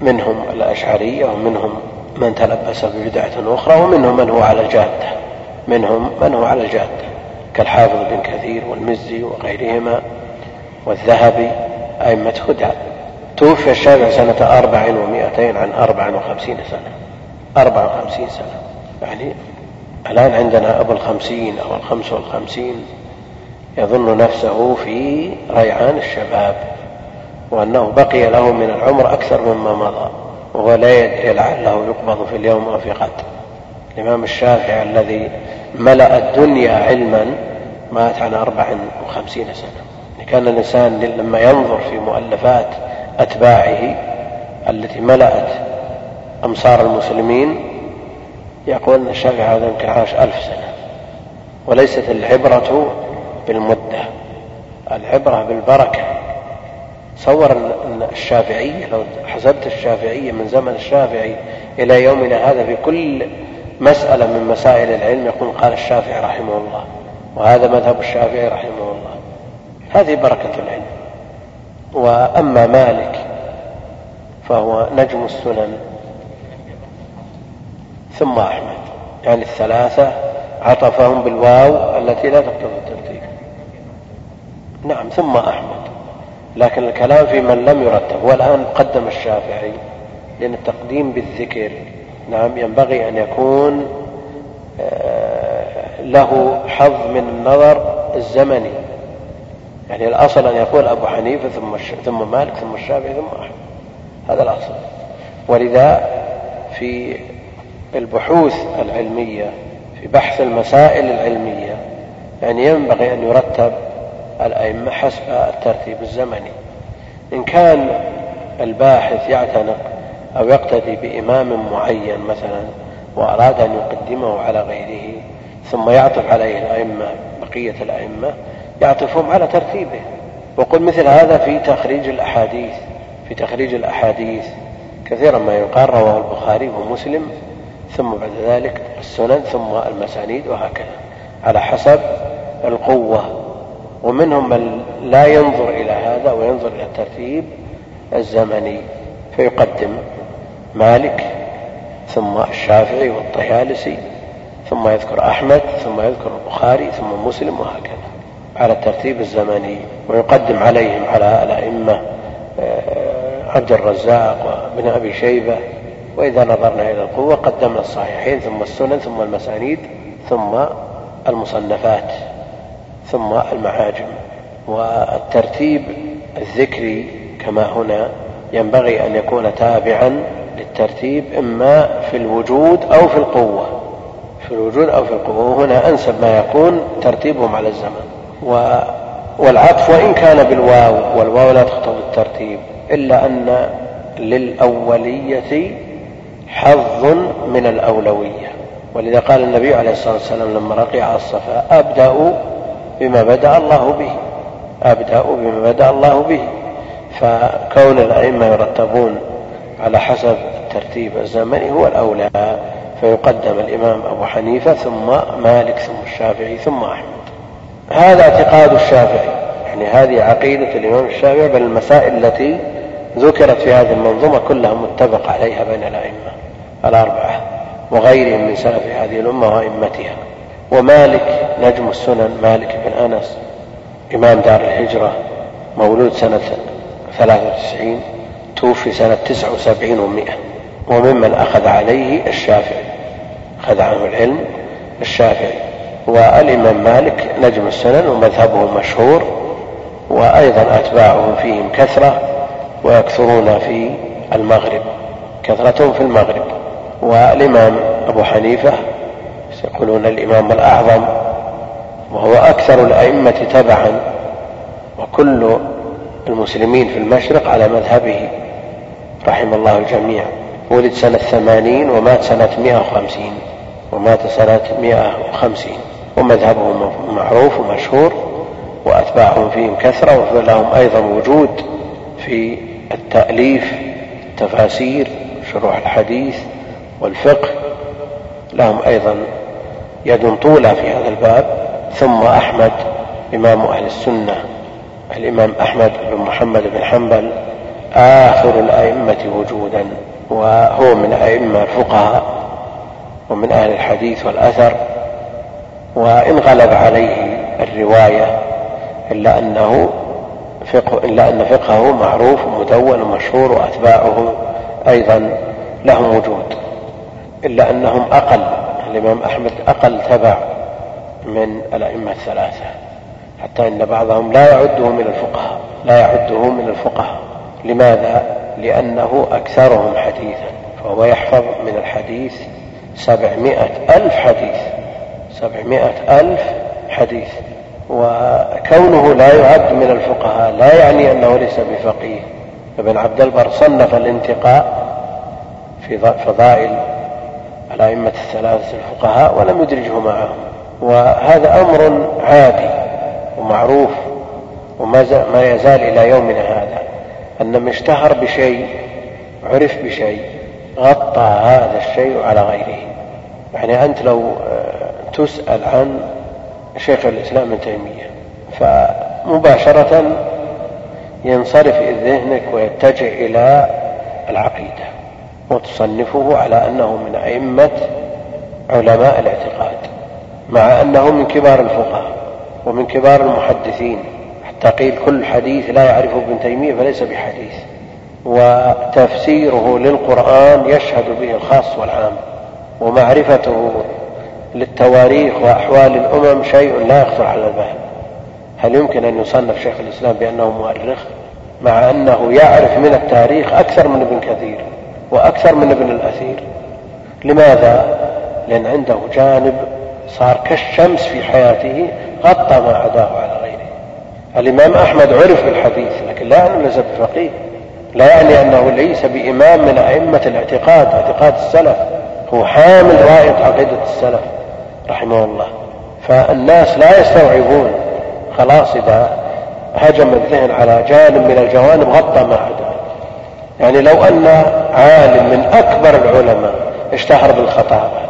منهم الأشعرية ومنهم من تلبس ببدعة أخرى ومنهم من هو على الجادة. منهم من هو على الجادة كالحافظ بن كثير والمزي وغيرهما والذهبي أئمة هدى. توفي الشافعي سنة أربع ومائتين عن أربع وخمسين سنة. أربع وخمسين سنة. يعني الآن عندنا أبو الخمسين أو الخمس والخمسين يظن نفسه في ريعان الشباب وأنه بقي له من العمر أكثر مما مضى وهو لا يدري لعله يقبض في اليوم أو في غد. الإمام الشافعي الذي ملأ الدنيا علما مات عن أربع وخمسين سنة. كان الإنسان لما ينظر في مؤلفات أتباعه التي ملأت أمصار المسلمين يقول أن الشافعي هذا يمكن عاش ألف سنة. وليست العبرة بالمدة العبرة بالبركة. تصور أن الشافعية لو حسبت الشافعية من زمن الشافعي إلى يومنا هذا في كل مسألة من مسائل العلم يقول قال الشافعي رحمه الله وهذا مذهب الشافعي رحمه الله. هذه بركة العلم. وأما مالك فهو نجم السنن ثم أحمد. يعني الثلاثة عطفهم بالواو التي لا تقتضي الترتيب نعم ثم أحمد. لكن الكلام في من لم يرتب. والآن قدم الشافعي لأن التقديم بالذكر. نعم ينبغي أن يكون آه، له حظ من النظر الزمني. يعني الأصل أن يقول أبو حنيفة ثم ثم مالك ثم الشافعي ثم أحمد. هذا الأصل. ولذا في البحوث العلمية في بحث المسائل العلمية يعني ينبغي أن يرتب الأئمة حسب الترتيب الزمني. إن كان الباحث يعتنق أو يقتدي بإمام معين مثلا وأراد أن يقدمه على غيره ثم يعطف عليه الأئمة بقية الأئمة يعطفهم على ترتيبه. وقل مثل هذا في تخريج الأحاديث في تخريج الأحاديث. كثيرا ما يقال رواه البخاري ومسلم ثم بعد ذلك السنن ثم المسانيد وهكذا. على حسب القوة. ومنهم من لا ينظر إلى هذا وينظر إلى الترتيب الزمني فيقدم. مالك ثم الشافعي والطيالسي ثم يذكر أحمد ثم يذكر البخاري ثم مسلم وهكذا. على الترتيب الزمني ويقدم عليهم على الأئمة آه، عبد الرزاق وابن أبي شيبة وإذا نظرنا إلى القوة قدمنا الصحيحين ثم السنن ثم المسانيد ثم المصنفات ثم المعاجم. والترتيب الذكري كما هنا ينبغي أن يكون تابعا للترتيب إما في الوجود أو في القوة. في الوجود أو في القوة. وهنا أنسب ما يكون ترتيبهم على الزمن. و والعطف وإن كان بالواو والواو لا تقتضي الترتيب إلا أن للأولية حظ من الأولوية. ولذا قال النبي عليه الصلاة والسلام لما رقي على الصفا أبدأ بما بدأ الله به. أبدأ بما بدأ الله به. فكون الأئمة يرتبون على حسب الترتيب الزمني هو الأولى فيقدم الإمام أبو حنيفة ثم مالك ثم الشافعي ثم أحمد. هذا اعتقاد الشافعي. يعني هذه عقيدة الإمام الشافعي بل المسائل التي ذكرت في هذه المنظومة كلها متفق عليها بين الأئمة الأربعة وغيرهم من سلف هذه الأمة وأئمتها. ومالك نجم السنن مالك بن أنس إمام دار الهجرة مولود سنة ثلاثة وتسعين. توفي سنة تسعة وسبعين ومائة وممن أخذ عليه الشافعي أخذ عنه العلم الشافعي. والإمام مالك نجم السنن ومذهبه مشهور وأيضا أتباعهم فيهم كثرة ويكثرون في المغرب كثرتهم في المغرب. والإمام أبو حنيفة يقولون الإمام الأعظم وهو أكثر الأئمة تبعا وكل المسلمين في المشرق على مذهبه. رحم الله الجميع. ولد سنة ثمانين ومات سنة مئة وخمسين ومات سنة مئة وخمسين. ومذهبه معروف ومشهور وأتباعهم فيهم كثرة ولهم أيضا وجود في التأليف والتفاسير شروح الحديث والفقه. لهم أيضا يد طولى في هذا الباب. ثم أحمد إمام أهل السنة الإمام أحمد بن محمد بن حنبل آخر الأئمة وجودا وهو من أئمة الفقهاء ومن أهل الحديث والأثر وإن غلب عليه الرواية إلا أنه فقه إلا أن فقهه معروف ومدون ومشهور وأتباعه أيضا لهم وجود إلا أنهم أقل الإمام أحمد أقل تبع من الأئمة الثلاثة حتى إن بعضهم لا يعده من الفقهاء لا يعده من الفقهاء. لماذا؟ لأنه أكثرهم حديثا فهو يحفظ من الحديث سبعمائة ألف حديث سبعمائة ألف حديث وكونه لا يعد من الفقهاء لا يعني أنه ليس بفقيه. ابن عبد البر صنف الانتقاء في فضائل الأئمة الثلاثة الفقهاء ولم يدرجه معهم. وهذا أمر عادي ومعروف وما ما يزال إلى يومنا هذا. أن من اشتهر بشيء عرف بشيء غطى هذا الشيء على غيره. يعني أنت لو آه، تسأل عن شيخ الإسلام ابن تيمية فمباشرة ينصرف ذهنك ويتجه إلى العقيدة وتصنفه على أنه من أئمة علماء الاعتقاد مع أنه من كبار الفقهاء ومن كبار المحدثين. حتى قيل كل حديث لا يعرفه ابن تيمية فليس بحديث. وتفسيره للقرآن يشهد به الخاص والعام. ومعرفته للتواريخ وأحوال الأمم شيء لا يخطر على البال. هل يمكن أن يصنف شيخ الإسلام بأنه مؤرخ؟ مع أنه يعرف من التاريخ أكثر من ابن كثير وأكثر من ابن الأثير. لماذا؟ لأن عنده جانب صار كالشمس في حياته غطى ما عداه على الإمام أحمد عرف بالحديث لكن لا أنه ليس بفقيه لا يعني أنه ليس بإمام من أئمة الاعتقاد اعتقاد السلف. هو حامل راية عقيدة السلف رحمه الله. فالناس لا يستوعبون. خلاص إذا هجم الذهن على جانب من الجوانب غطى ما عدا. يعني لو أن عالم من أكبر العلماء اشتهر بالخطابة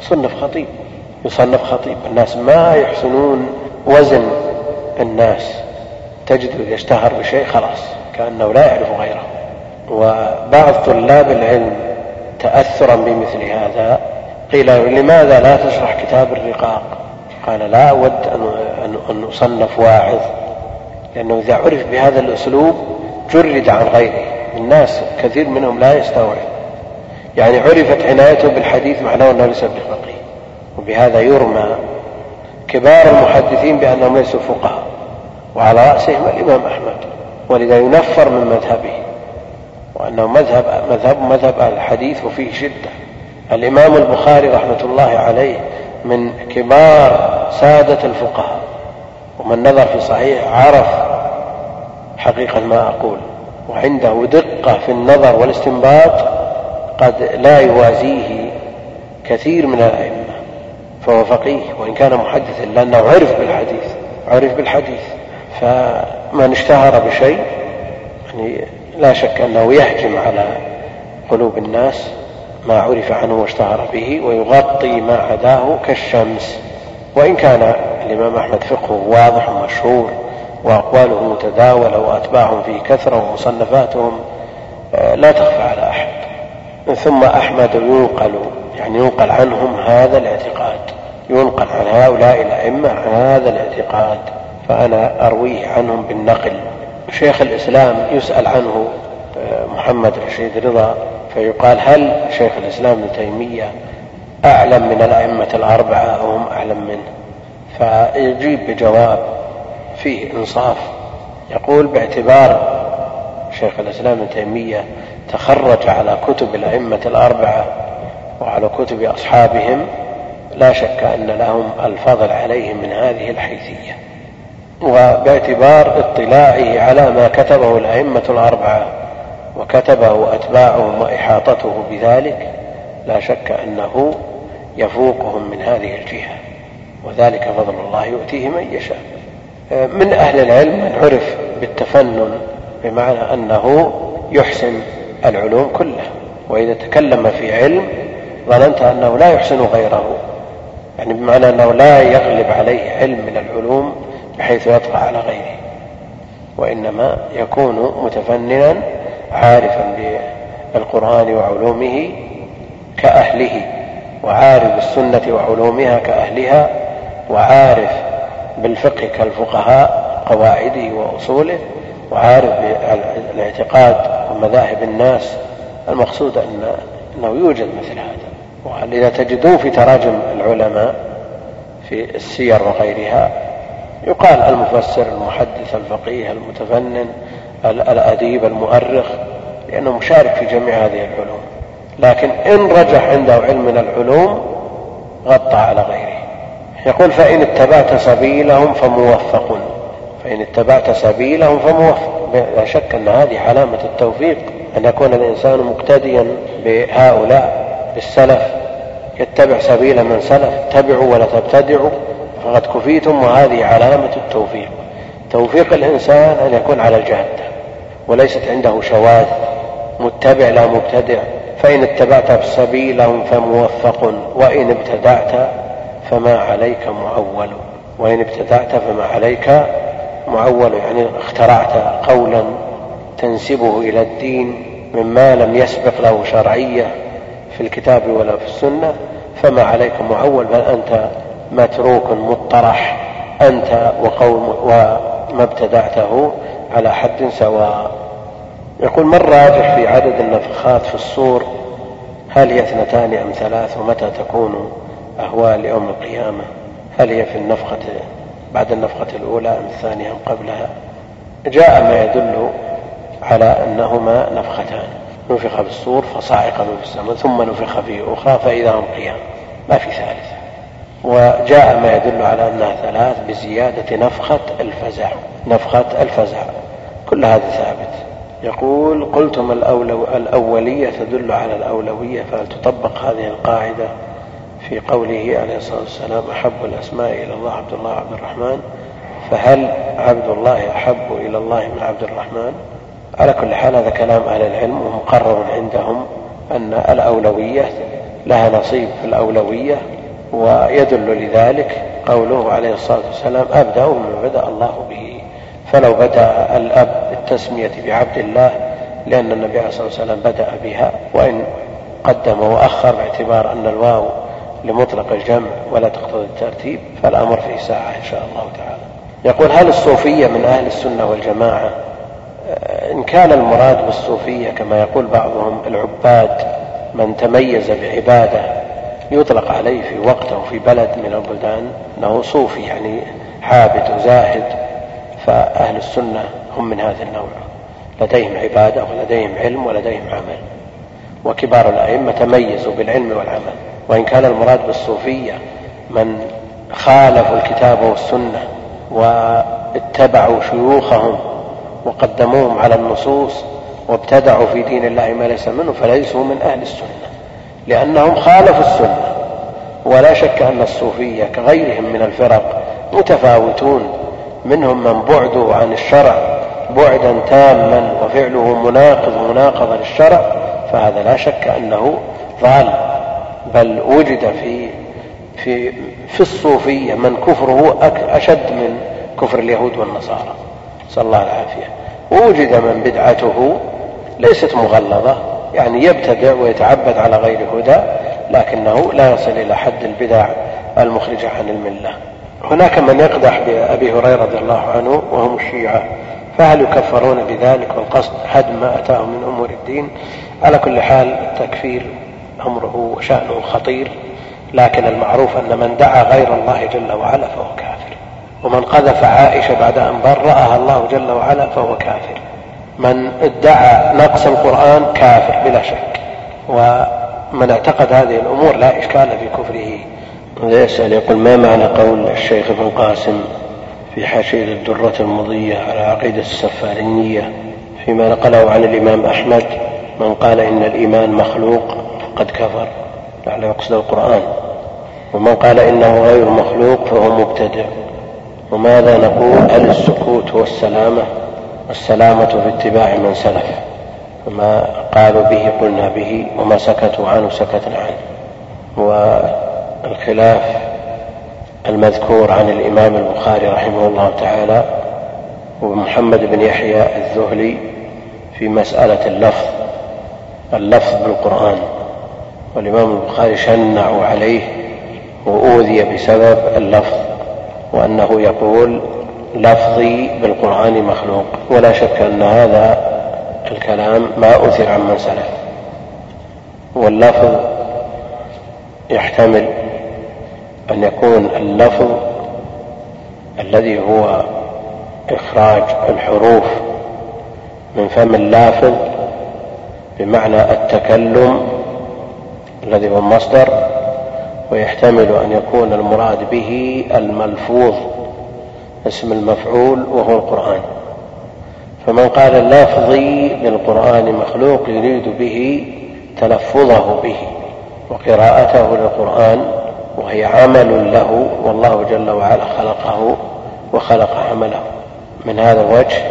صنف خطيب يصنف خطيب. الناس ما يحسنون وزن. الناس تجد إذا اشتهر بشيء خلاص كأنه لا يعرف غيره. وبعض طلاب العلم تأثرا بمثل هذا قيل لماذا لا تشرح كتاب الرقاق؟ قال لا أود أن أصنف واعظ لأنه إذا عرف بهذا الأسلوب جرد عن غيره. الناس كثير منهم لا يستوعب. يعني عرفت عنايته بالحديث معناه أنه ليس بفقيه. وبهذا يرمى كبار المحدثين بأنهم ليسوا فقهاء وعلى رأسهم الإمام أحمد ولذا ينفر من مذهبه وأنه مذهب مذهب مذهب أهل الحديث وفيه شدة. الإمام البخاري رحمة الله عليه من كبار سادة الفقهاء ومن نظر في صحيح عرف حقيقة ما أقول وعنده دقة في النظر والاستنباط قد لا يوازيه كثير من الأئمة. فهو فقيه وإن كان محدثا لأنه عرف بالحديث عرف بالحديث. فمن اشتهر بشيء يعني لا شك أنه يهجم على قلوب الناس ما عرف عنه واشتهر به ويغطي ما عداه كالشمس. وإن كان الإمام أحمد فقهه واضح ومشهور وأقواله متداولة وأتباعهم فيه كثرة ومصنفاتهم آه، لا تخفى على أحد. ثم أحمد ينقل يعني ينقل عنهم هذا الاعتقاد. ينقل عن هؤلاء الأئمة عن هذا الاعتقاد. فأنا أرويه عنهم بالنقل. شيخ الإسلام يسأل عنه آه، محمد رشيد رضا فيقال هل شيخ الإسلام ابن تيمية أعلم من الأئمة الأربعة أو هم أعلم منه؟ فيجيب بجواب فيه إنصاف. يقول باعتبار شيخ الإسلام ابن تيمية تخرج على كتب الأئمة الأربعة وعلى كتب أصحابهم لا شك أن لهم الفضل عليهم من هذه الحيثية. وباعتبار اطلاعه على ما كتبه الأئمة الأربعة وكتبه أتباعهم وإحاطته بذلك لا شك أنه يفوقهم من هذه الجهة وذلك فضل الله يؤتيه من يشاء. من أهل العلم من عرف بالتفنن بمعنى أنه يحسن العلوم كلها وإذا تكلم في علم ظننت أنه لا يحسن غيره. يعني بمعنى أنه لا يغلب عليه علم من العلوم بحيث يطغى على غيره. وإنما يكون متفننا عارفا بالقرآن وعلومه كأهله وعارف بالسنة وعلومها كأهلها وعارف بالفقه كالفقهاء قواعده وأصوله وعارف بالاعتقاد ومذاهب الناس. المقصود أن أنه يوجد مثل هذا. ولذا تجدون في تراجم العلماء في السير وغيرها يقال المفسر المحدث الفقيه المتفنن الأديب المؤرخ لأنه مشارك في جميع هذه العلوم. لكن إن رجح عنده علم من العلوم غطى على غيره. يقول فإن اتبعت سبيلهم فموفق فإن اتبعت سبيلهم فموفق لا شك أن هذه علامة التوفيق. أن يكون الإنسان مقتديا بهؤلاء بالسلف. يتبع سبيل من سلف اتبعوا ولا تبتدعوا فقد كفيتم وهذه علامة التوفيق. توفيق الإنسان أن يكون على الجادة وليست عنده شواذ. متبع لا مبتدع فإن اتبعت سبيلهم فموفق وإن ابتدعت فما عليك معول وإن ابتدعت فما عليك معول يعني اخترعت قولا تنسبه إلى الدين مما لم يسبق له شرعية في الكتاب ولا في السنة فما عليك معول بل أنت متروك مطرح أنت وقوم وما ابتدعته على حد سواء. يقول ما الراجح في عدد النفخات في الصور هل هي اثنتان أم ثلاث؟ ومتى تكون أهوال يوم القيامة؟ هل هي في النفخة بعد النفخة الأولى أم الثانية أم قبلها؟ جاء ما يدل على أنهما نفختان. نفخ في الصور فصعق من في السماء ثم نفخ فيه أخرى فإذا هم قيام. ما في ثالثة وجاء ما يدل على أنها ثلاث بزيادة نفخة الفزع. نفخة الفزع. كل هذا ثابت. يقول قلتم الأولو الأولية تدل على الأولوية فهل تطبق هذه القاعدة في قوله عليه الصلاة والسلام أحب الأسماء إلى الله عبد الله عبد الرحمن؟ فهل عبد الله أحب إلى الله من عبد الرحمن؟ على كل حال هذا كلام أهل العلم ومقرر عندهم أن الأولوية لها نصيب في الأولوية ويدل لذلك قوله عليه الصلاة والسلام أبدأ بما بدأ الله به. فلو بدأ الأب بالتسمية بعبد الله لأن النبي عليه الصلاة والسلام بدأ بها وإن قدم وأخر باعتبار أن الواو لمطلق الجمع ولا تقتضي الترتيب فالأمر في ساعة إن شاء الله تعالى. يقول هل الصوفية من أهل السنة والجماعة إن كان المراد بالصوفية كما يقول بعضهم العباد من تميز بعبادة يطلق عليه في وقته في بلد من البلدان أنه صوفي يعني عابد وزاهد فأهل السنة هم من هذا النوع. لديهم عبادة ولديهم علم ولديهم عمل. وكبار الأئمة تميزوا بالعلم والعمل. وإن كان المراد بالصوفية من خالفوا الكتاب والسنة واتبعوا شيوخهم وقدموهم على النصوص وابتدعوا في دين الله ما ليس منه فليسوا من أهل السنة لأنهم خالفوا السنة. ولا شك أن الصوفية كغيرهم من الفرق متفاوتون منهم من بعده عن الشرع بعدا تاما وفعله مناقض مناقضة للشرع فهذا لا شك أنه ضال. بل وجد في في في الصوفية من كفره أشد من كفر اليهود والنصارى. نسأل الله العافية. ووجد من بدعته ليست مغلظة يعني يبتدع ويتعبد على غير هدى لكنه لا يصل إلى حد البدع المخرجة عن الملة. هناك من يقدح بأبي هريرة رضي الله عنه وهم الشيعة فهل يكفرون بذلك؟ والقصد حد ما أتاهم من أمور الدين. على كل حال التكفير أمره وشأنه خطير لكن المعروف أن من دعا غير الله جل وعلا فهو كافر. ومن قذف عائشة بعد أن برأها الله جل وعلا فهو كافر. من ادعى نقص القرآن كافر بلا شك. ومن اعتقد هذه الأمور لا إشكال في كفره. يسأل يقول ما معنى قول الشيخ ابن قاسم في حاشية الدرة المضية على عقيدة السفارينية فيما نقله عن الإمام أحمد؟ من قال إن الإيمان مخلوق فقد كفر. لعله يقصد القرآن. ومن قال إنه غير مخلوق فهو مبتدع. وماذا نقول؟ هل السكوت هو السلامة؟ السلامة في اتباع من سلف ما قالوا به قلنا به وما سكتوا عنه سكتنا عنه والخلاف المذكور عن الإمام البخاري رحمه الله تعالى ومحمد بن يحيى الذهلي في مسألة اللفظ اللفظ بالقرآن. والإمام البخاري شنعوا عليه وأوذي بسبب اللفظ. وأنه يقول لفظي بالقرآن مخلوق ولا شك أن هذا الكلام ما أثر عن من سلف. واللفظ يحتمل أن يكون اللفظ الذي هو إخراج الحروف من فم اللافظ بمعنى التكلم الذي هو المصدر ويحتمل أن يكون المراد به الملفوظ اسم المفعول وهو القرآن. فمن قال اللفظي بالقرآن مخلوق يريد به تلفظه به وقراءته للقرآن وهي عمل له والله جل وعلا خلقه وخلق عمله. من هذا الوجه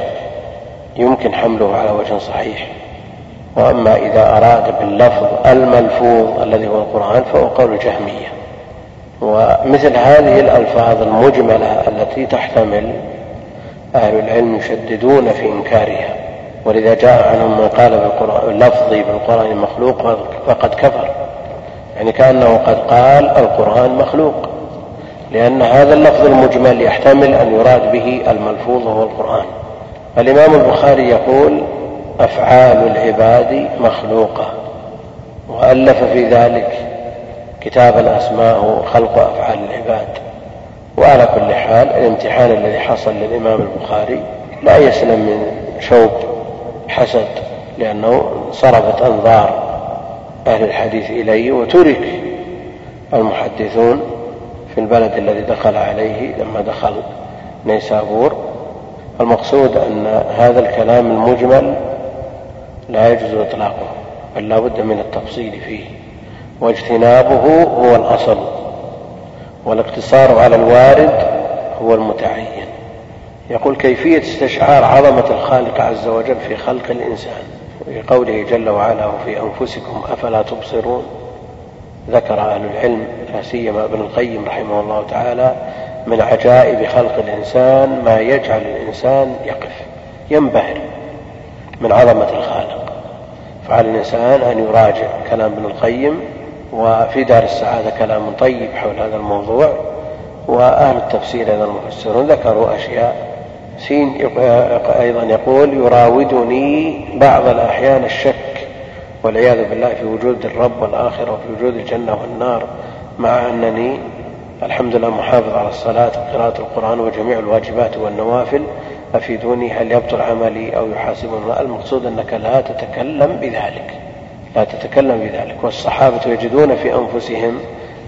يمكن حمله على وجه صحيح. وأما إذا أراد باللفظ الملفوظ الذي هو القرآن فهو قول الجهمية. ومثل هذه الألفاظ المجملة التي تحتمل أهل العلم يشددون في إنكارها. ولذا جاء عنهم من قال بالقرآن لفظي بالقرآن مخلوق فقد كفر. يعني كأنه قد قال القرآن مخلوق. لأن هذا اللفظ المجمل يحتمل أن يراد به الملفوظ وهو القرآن. الإمام البخاري يقول أفعال العباد مخلوقة وألف في ذلك كتابا أسماه خلق أفعال العباد. وعلى كل حال الامتحان الذي حصل للإمام البخاري لا يسلم من شوب حسد لأنه صرفت أنظار أهل الحديث إليه وترك المحدثون في البلد الذي دخل عليه لما دخل نيسابور. المقصود أن هذا الكلام المجمل لا يجوز إطلاقه بل لا بد من التفصيل فيه. واجتنابه هو الأصل والاقتصار على الوارد هو المتعين. يقول كيفية استشعار عظمة الخالق عز وجل في خلق الإنسان؟ في قوله جل وعلا وفي أنفسكم أفلا تبصرون ذكر أهل العلم لا سيما ابن القيم رحمه الله تعالى من عجائب خلق الإنسان ما يجعل الإنسان يقف ينبهر من عظمة الخالق. فعلى الإنسان أن يراجع كلام ابن القيم وفي دار السعادة كلام طيب حول هذا الموضوع وأهل التفسير أيضا المفسرون ذكروا أشياء. سين أيضا يقول يراودني بعض الأحيان الشك والعياذ بالله في وجود الرب والآخرة وفي وجود الجنة والنار مع أنني الحمد لله محافظ على الصلاة وقراءة القرآن وجميع الواجبات والنوافل أفيدوني هل يبطل عملي أو يحاسبني المقصود أنك لا تتكلم بذلك. لا تتكلم بذلك. والصحابة يجدون في أنفسهم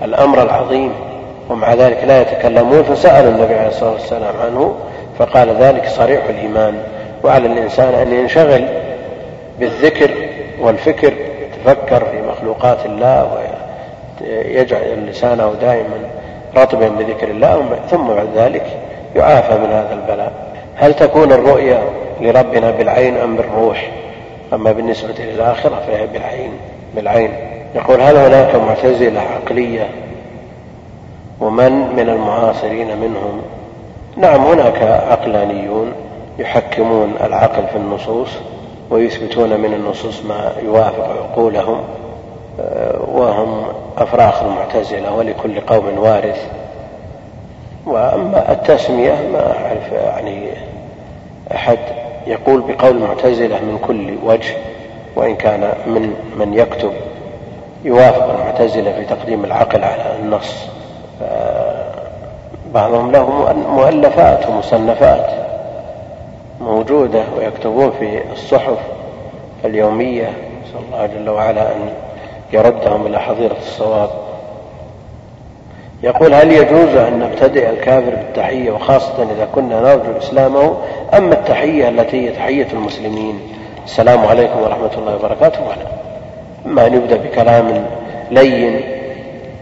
الأمر العظيم ومع ذلك لا يتكلمون فسألوا النبي عليه الصلاة والسلام عنه فقال ذلك صريح الإيمان. وعلى الإنسان أن ينشغل بالذكر والفكر يتفكر في مخلوقات الله ويجعل لسانه دائما رطبا بذكر الله ثم بعد ذلك يعافى من هذا البلاء. هل تكون الرؤيا لربنا بالعين أم بالروح؟ أما بالنسبة للآخرة فهي بالعين بالعين. يقول هل هناك معتزلة عقلية؟ ومن من المعاصرين منهم؟ نعم هناك عقلانيون يحكمون العقل في النصوص ويثبتون من النصوص ما يوافق عقولهم آه، وهم أفراخ المعتزلة ولكل قوم وارث. وأما التسمية ما أعرف يعني أحد يقول بقول المعتزلة من كل وجه وإن كان من من يكتب يوافق المعتزلة في تقديم العقل على النص. بعضهم له مؤلفات ومصنفات موجودة ويكتبون في الصحف اليومية. نسأل الله جل وعلا أن يردهم إلى حظيرة الصواب. يقول هل يجوز أن نبتدئ الكافر بالتحية وخاصة إذا كنا نرجو إسلامه أما التحية التي هي تحية المسلمين؟ السلام عليكم ورحمة الله وبركاته. ولا أما أن يبدأ بكلام لين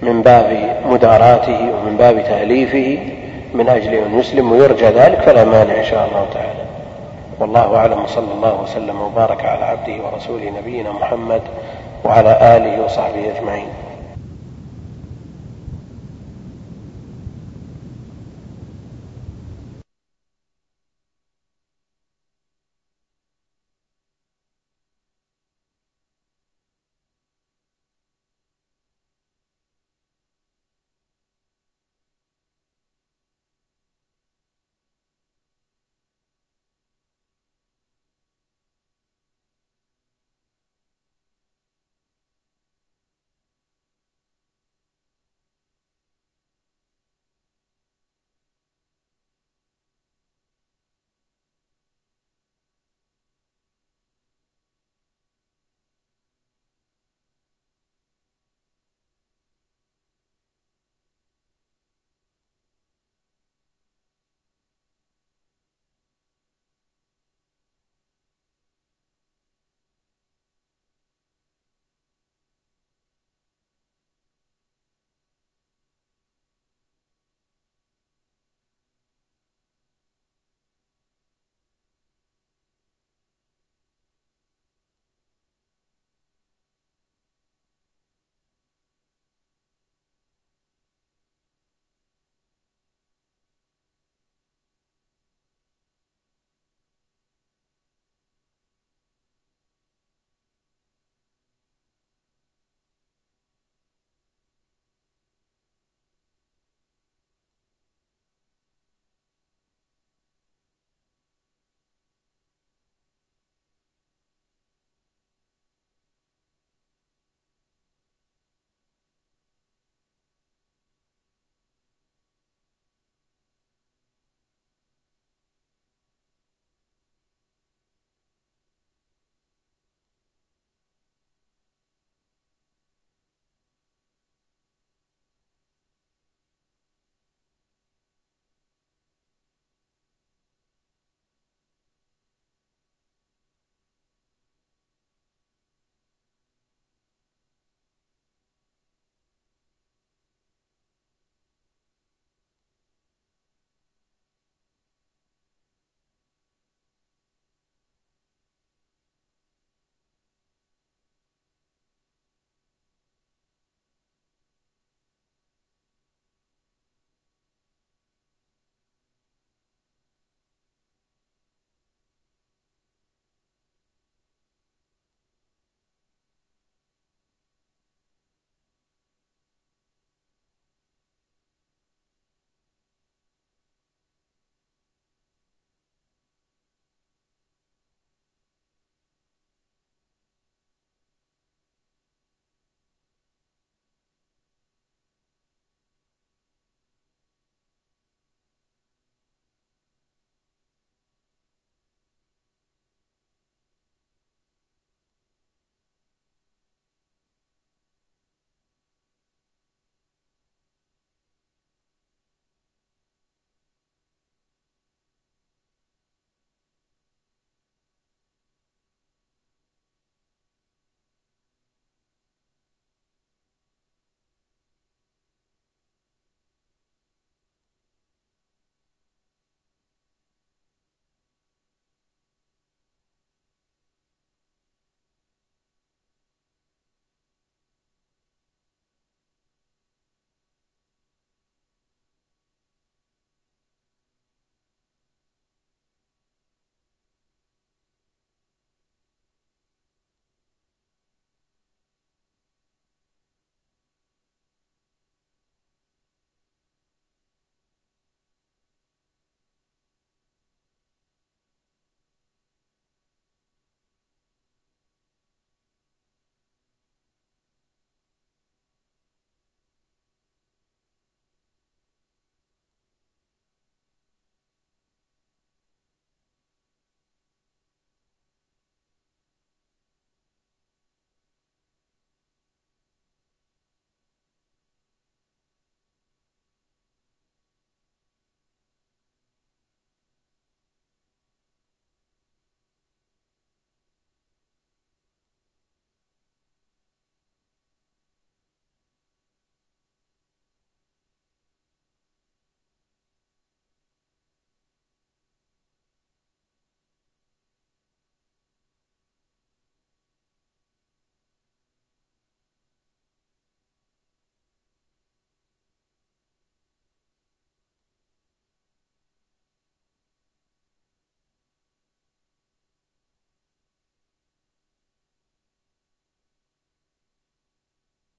من باب مداراته ومن باب تأليفه من أجل أن يسلم ويرجى ذلك فلا مانع إن شاء الله تعالى. والله أعلم وصلى الله وسلم وبارك على عبده ورسوله نبينا محمد وعلى آله وصحبه أجمعين.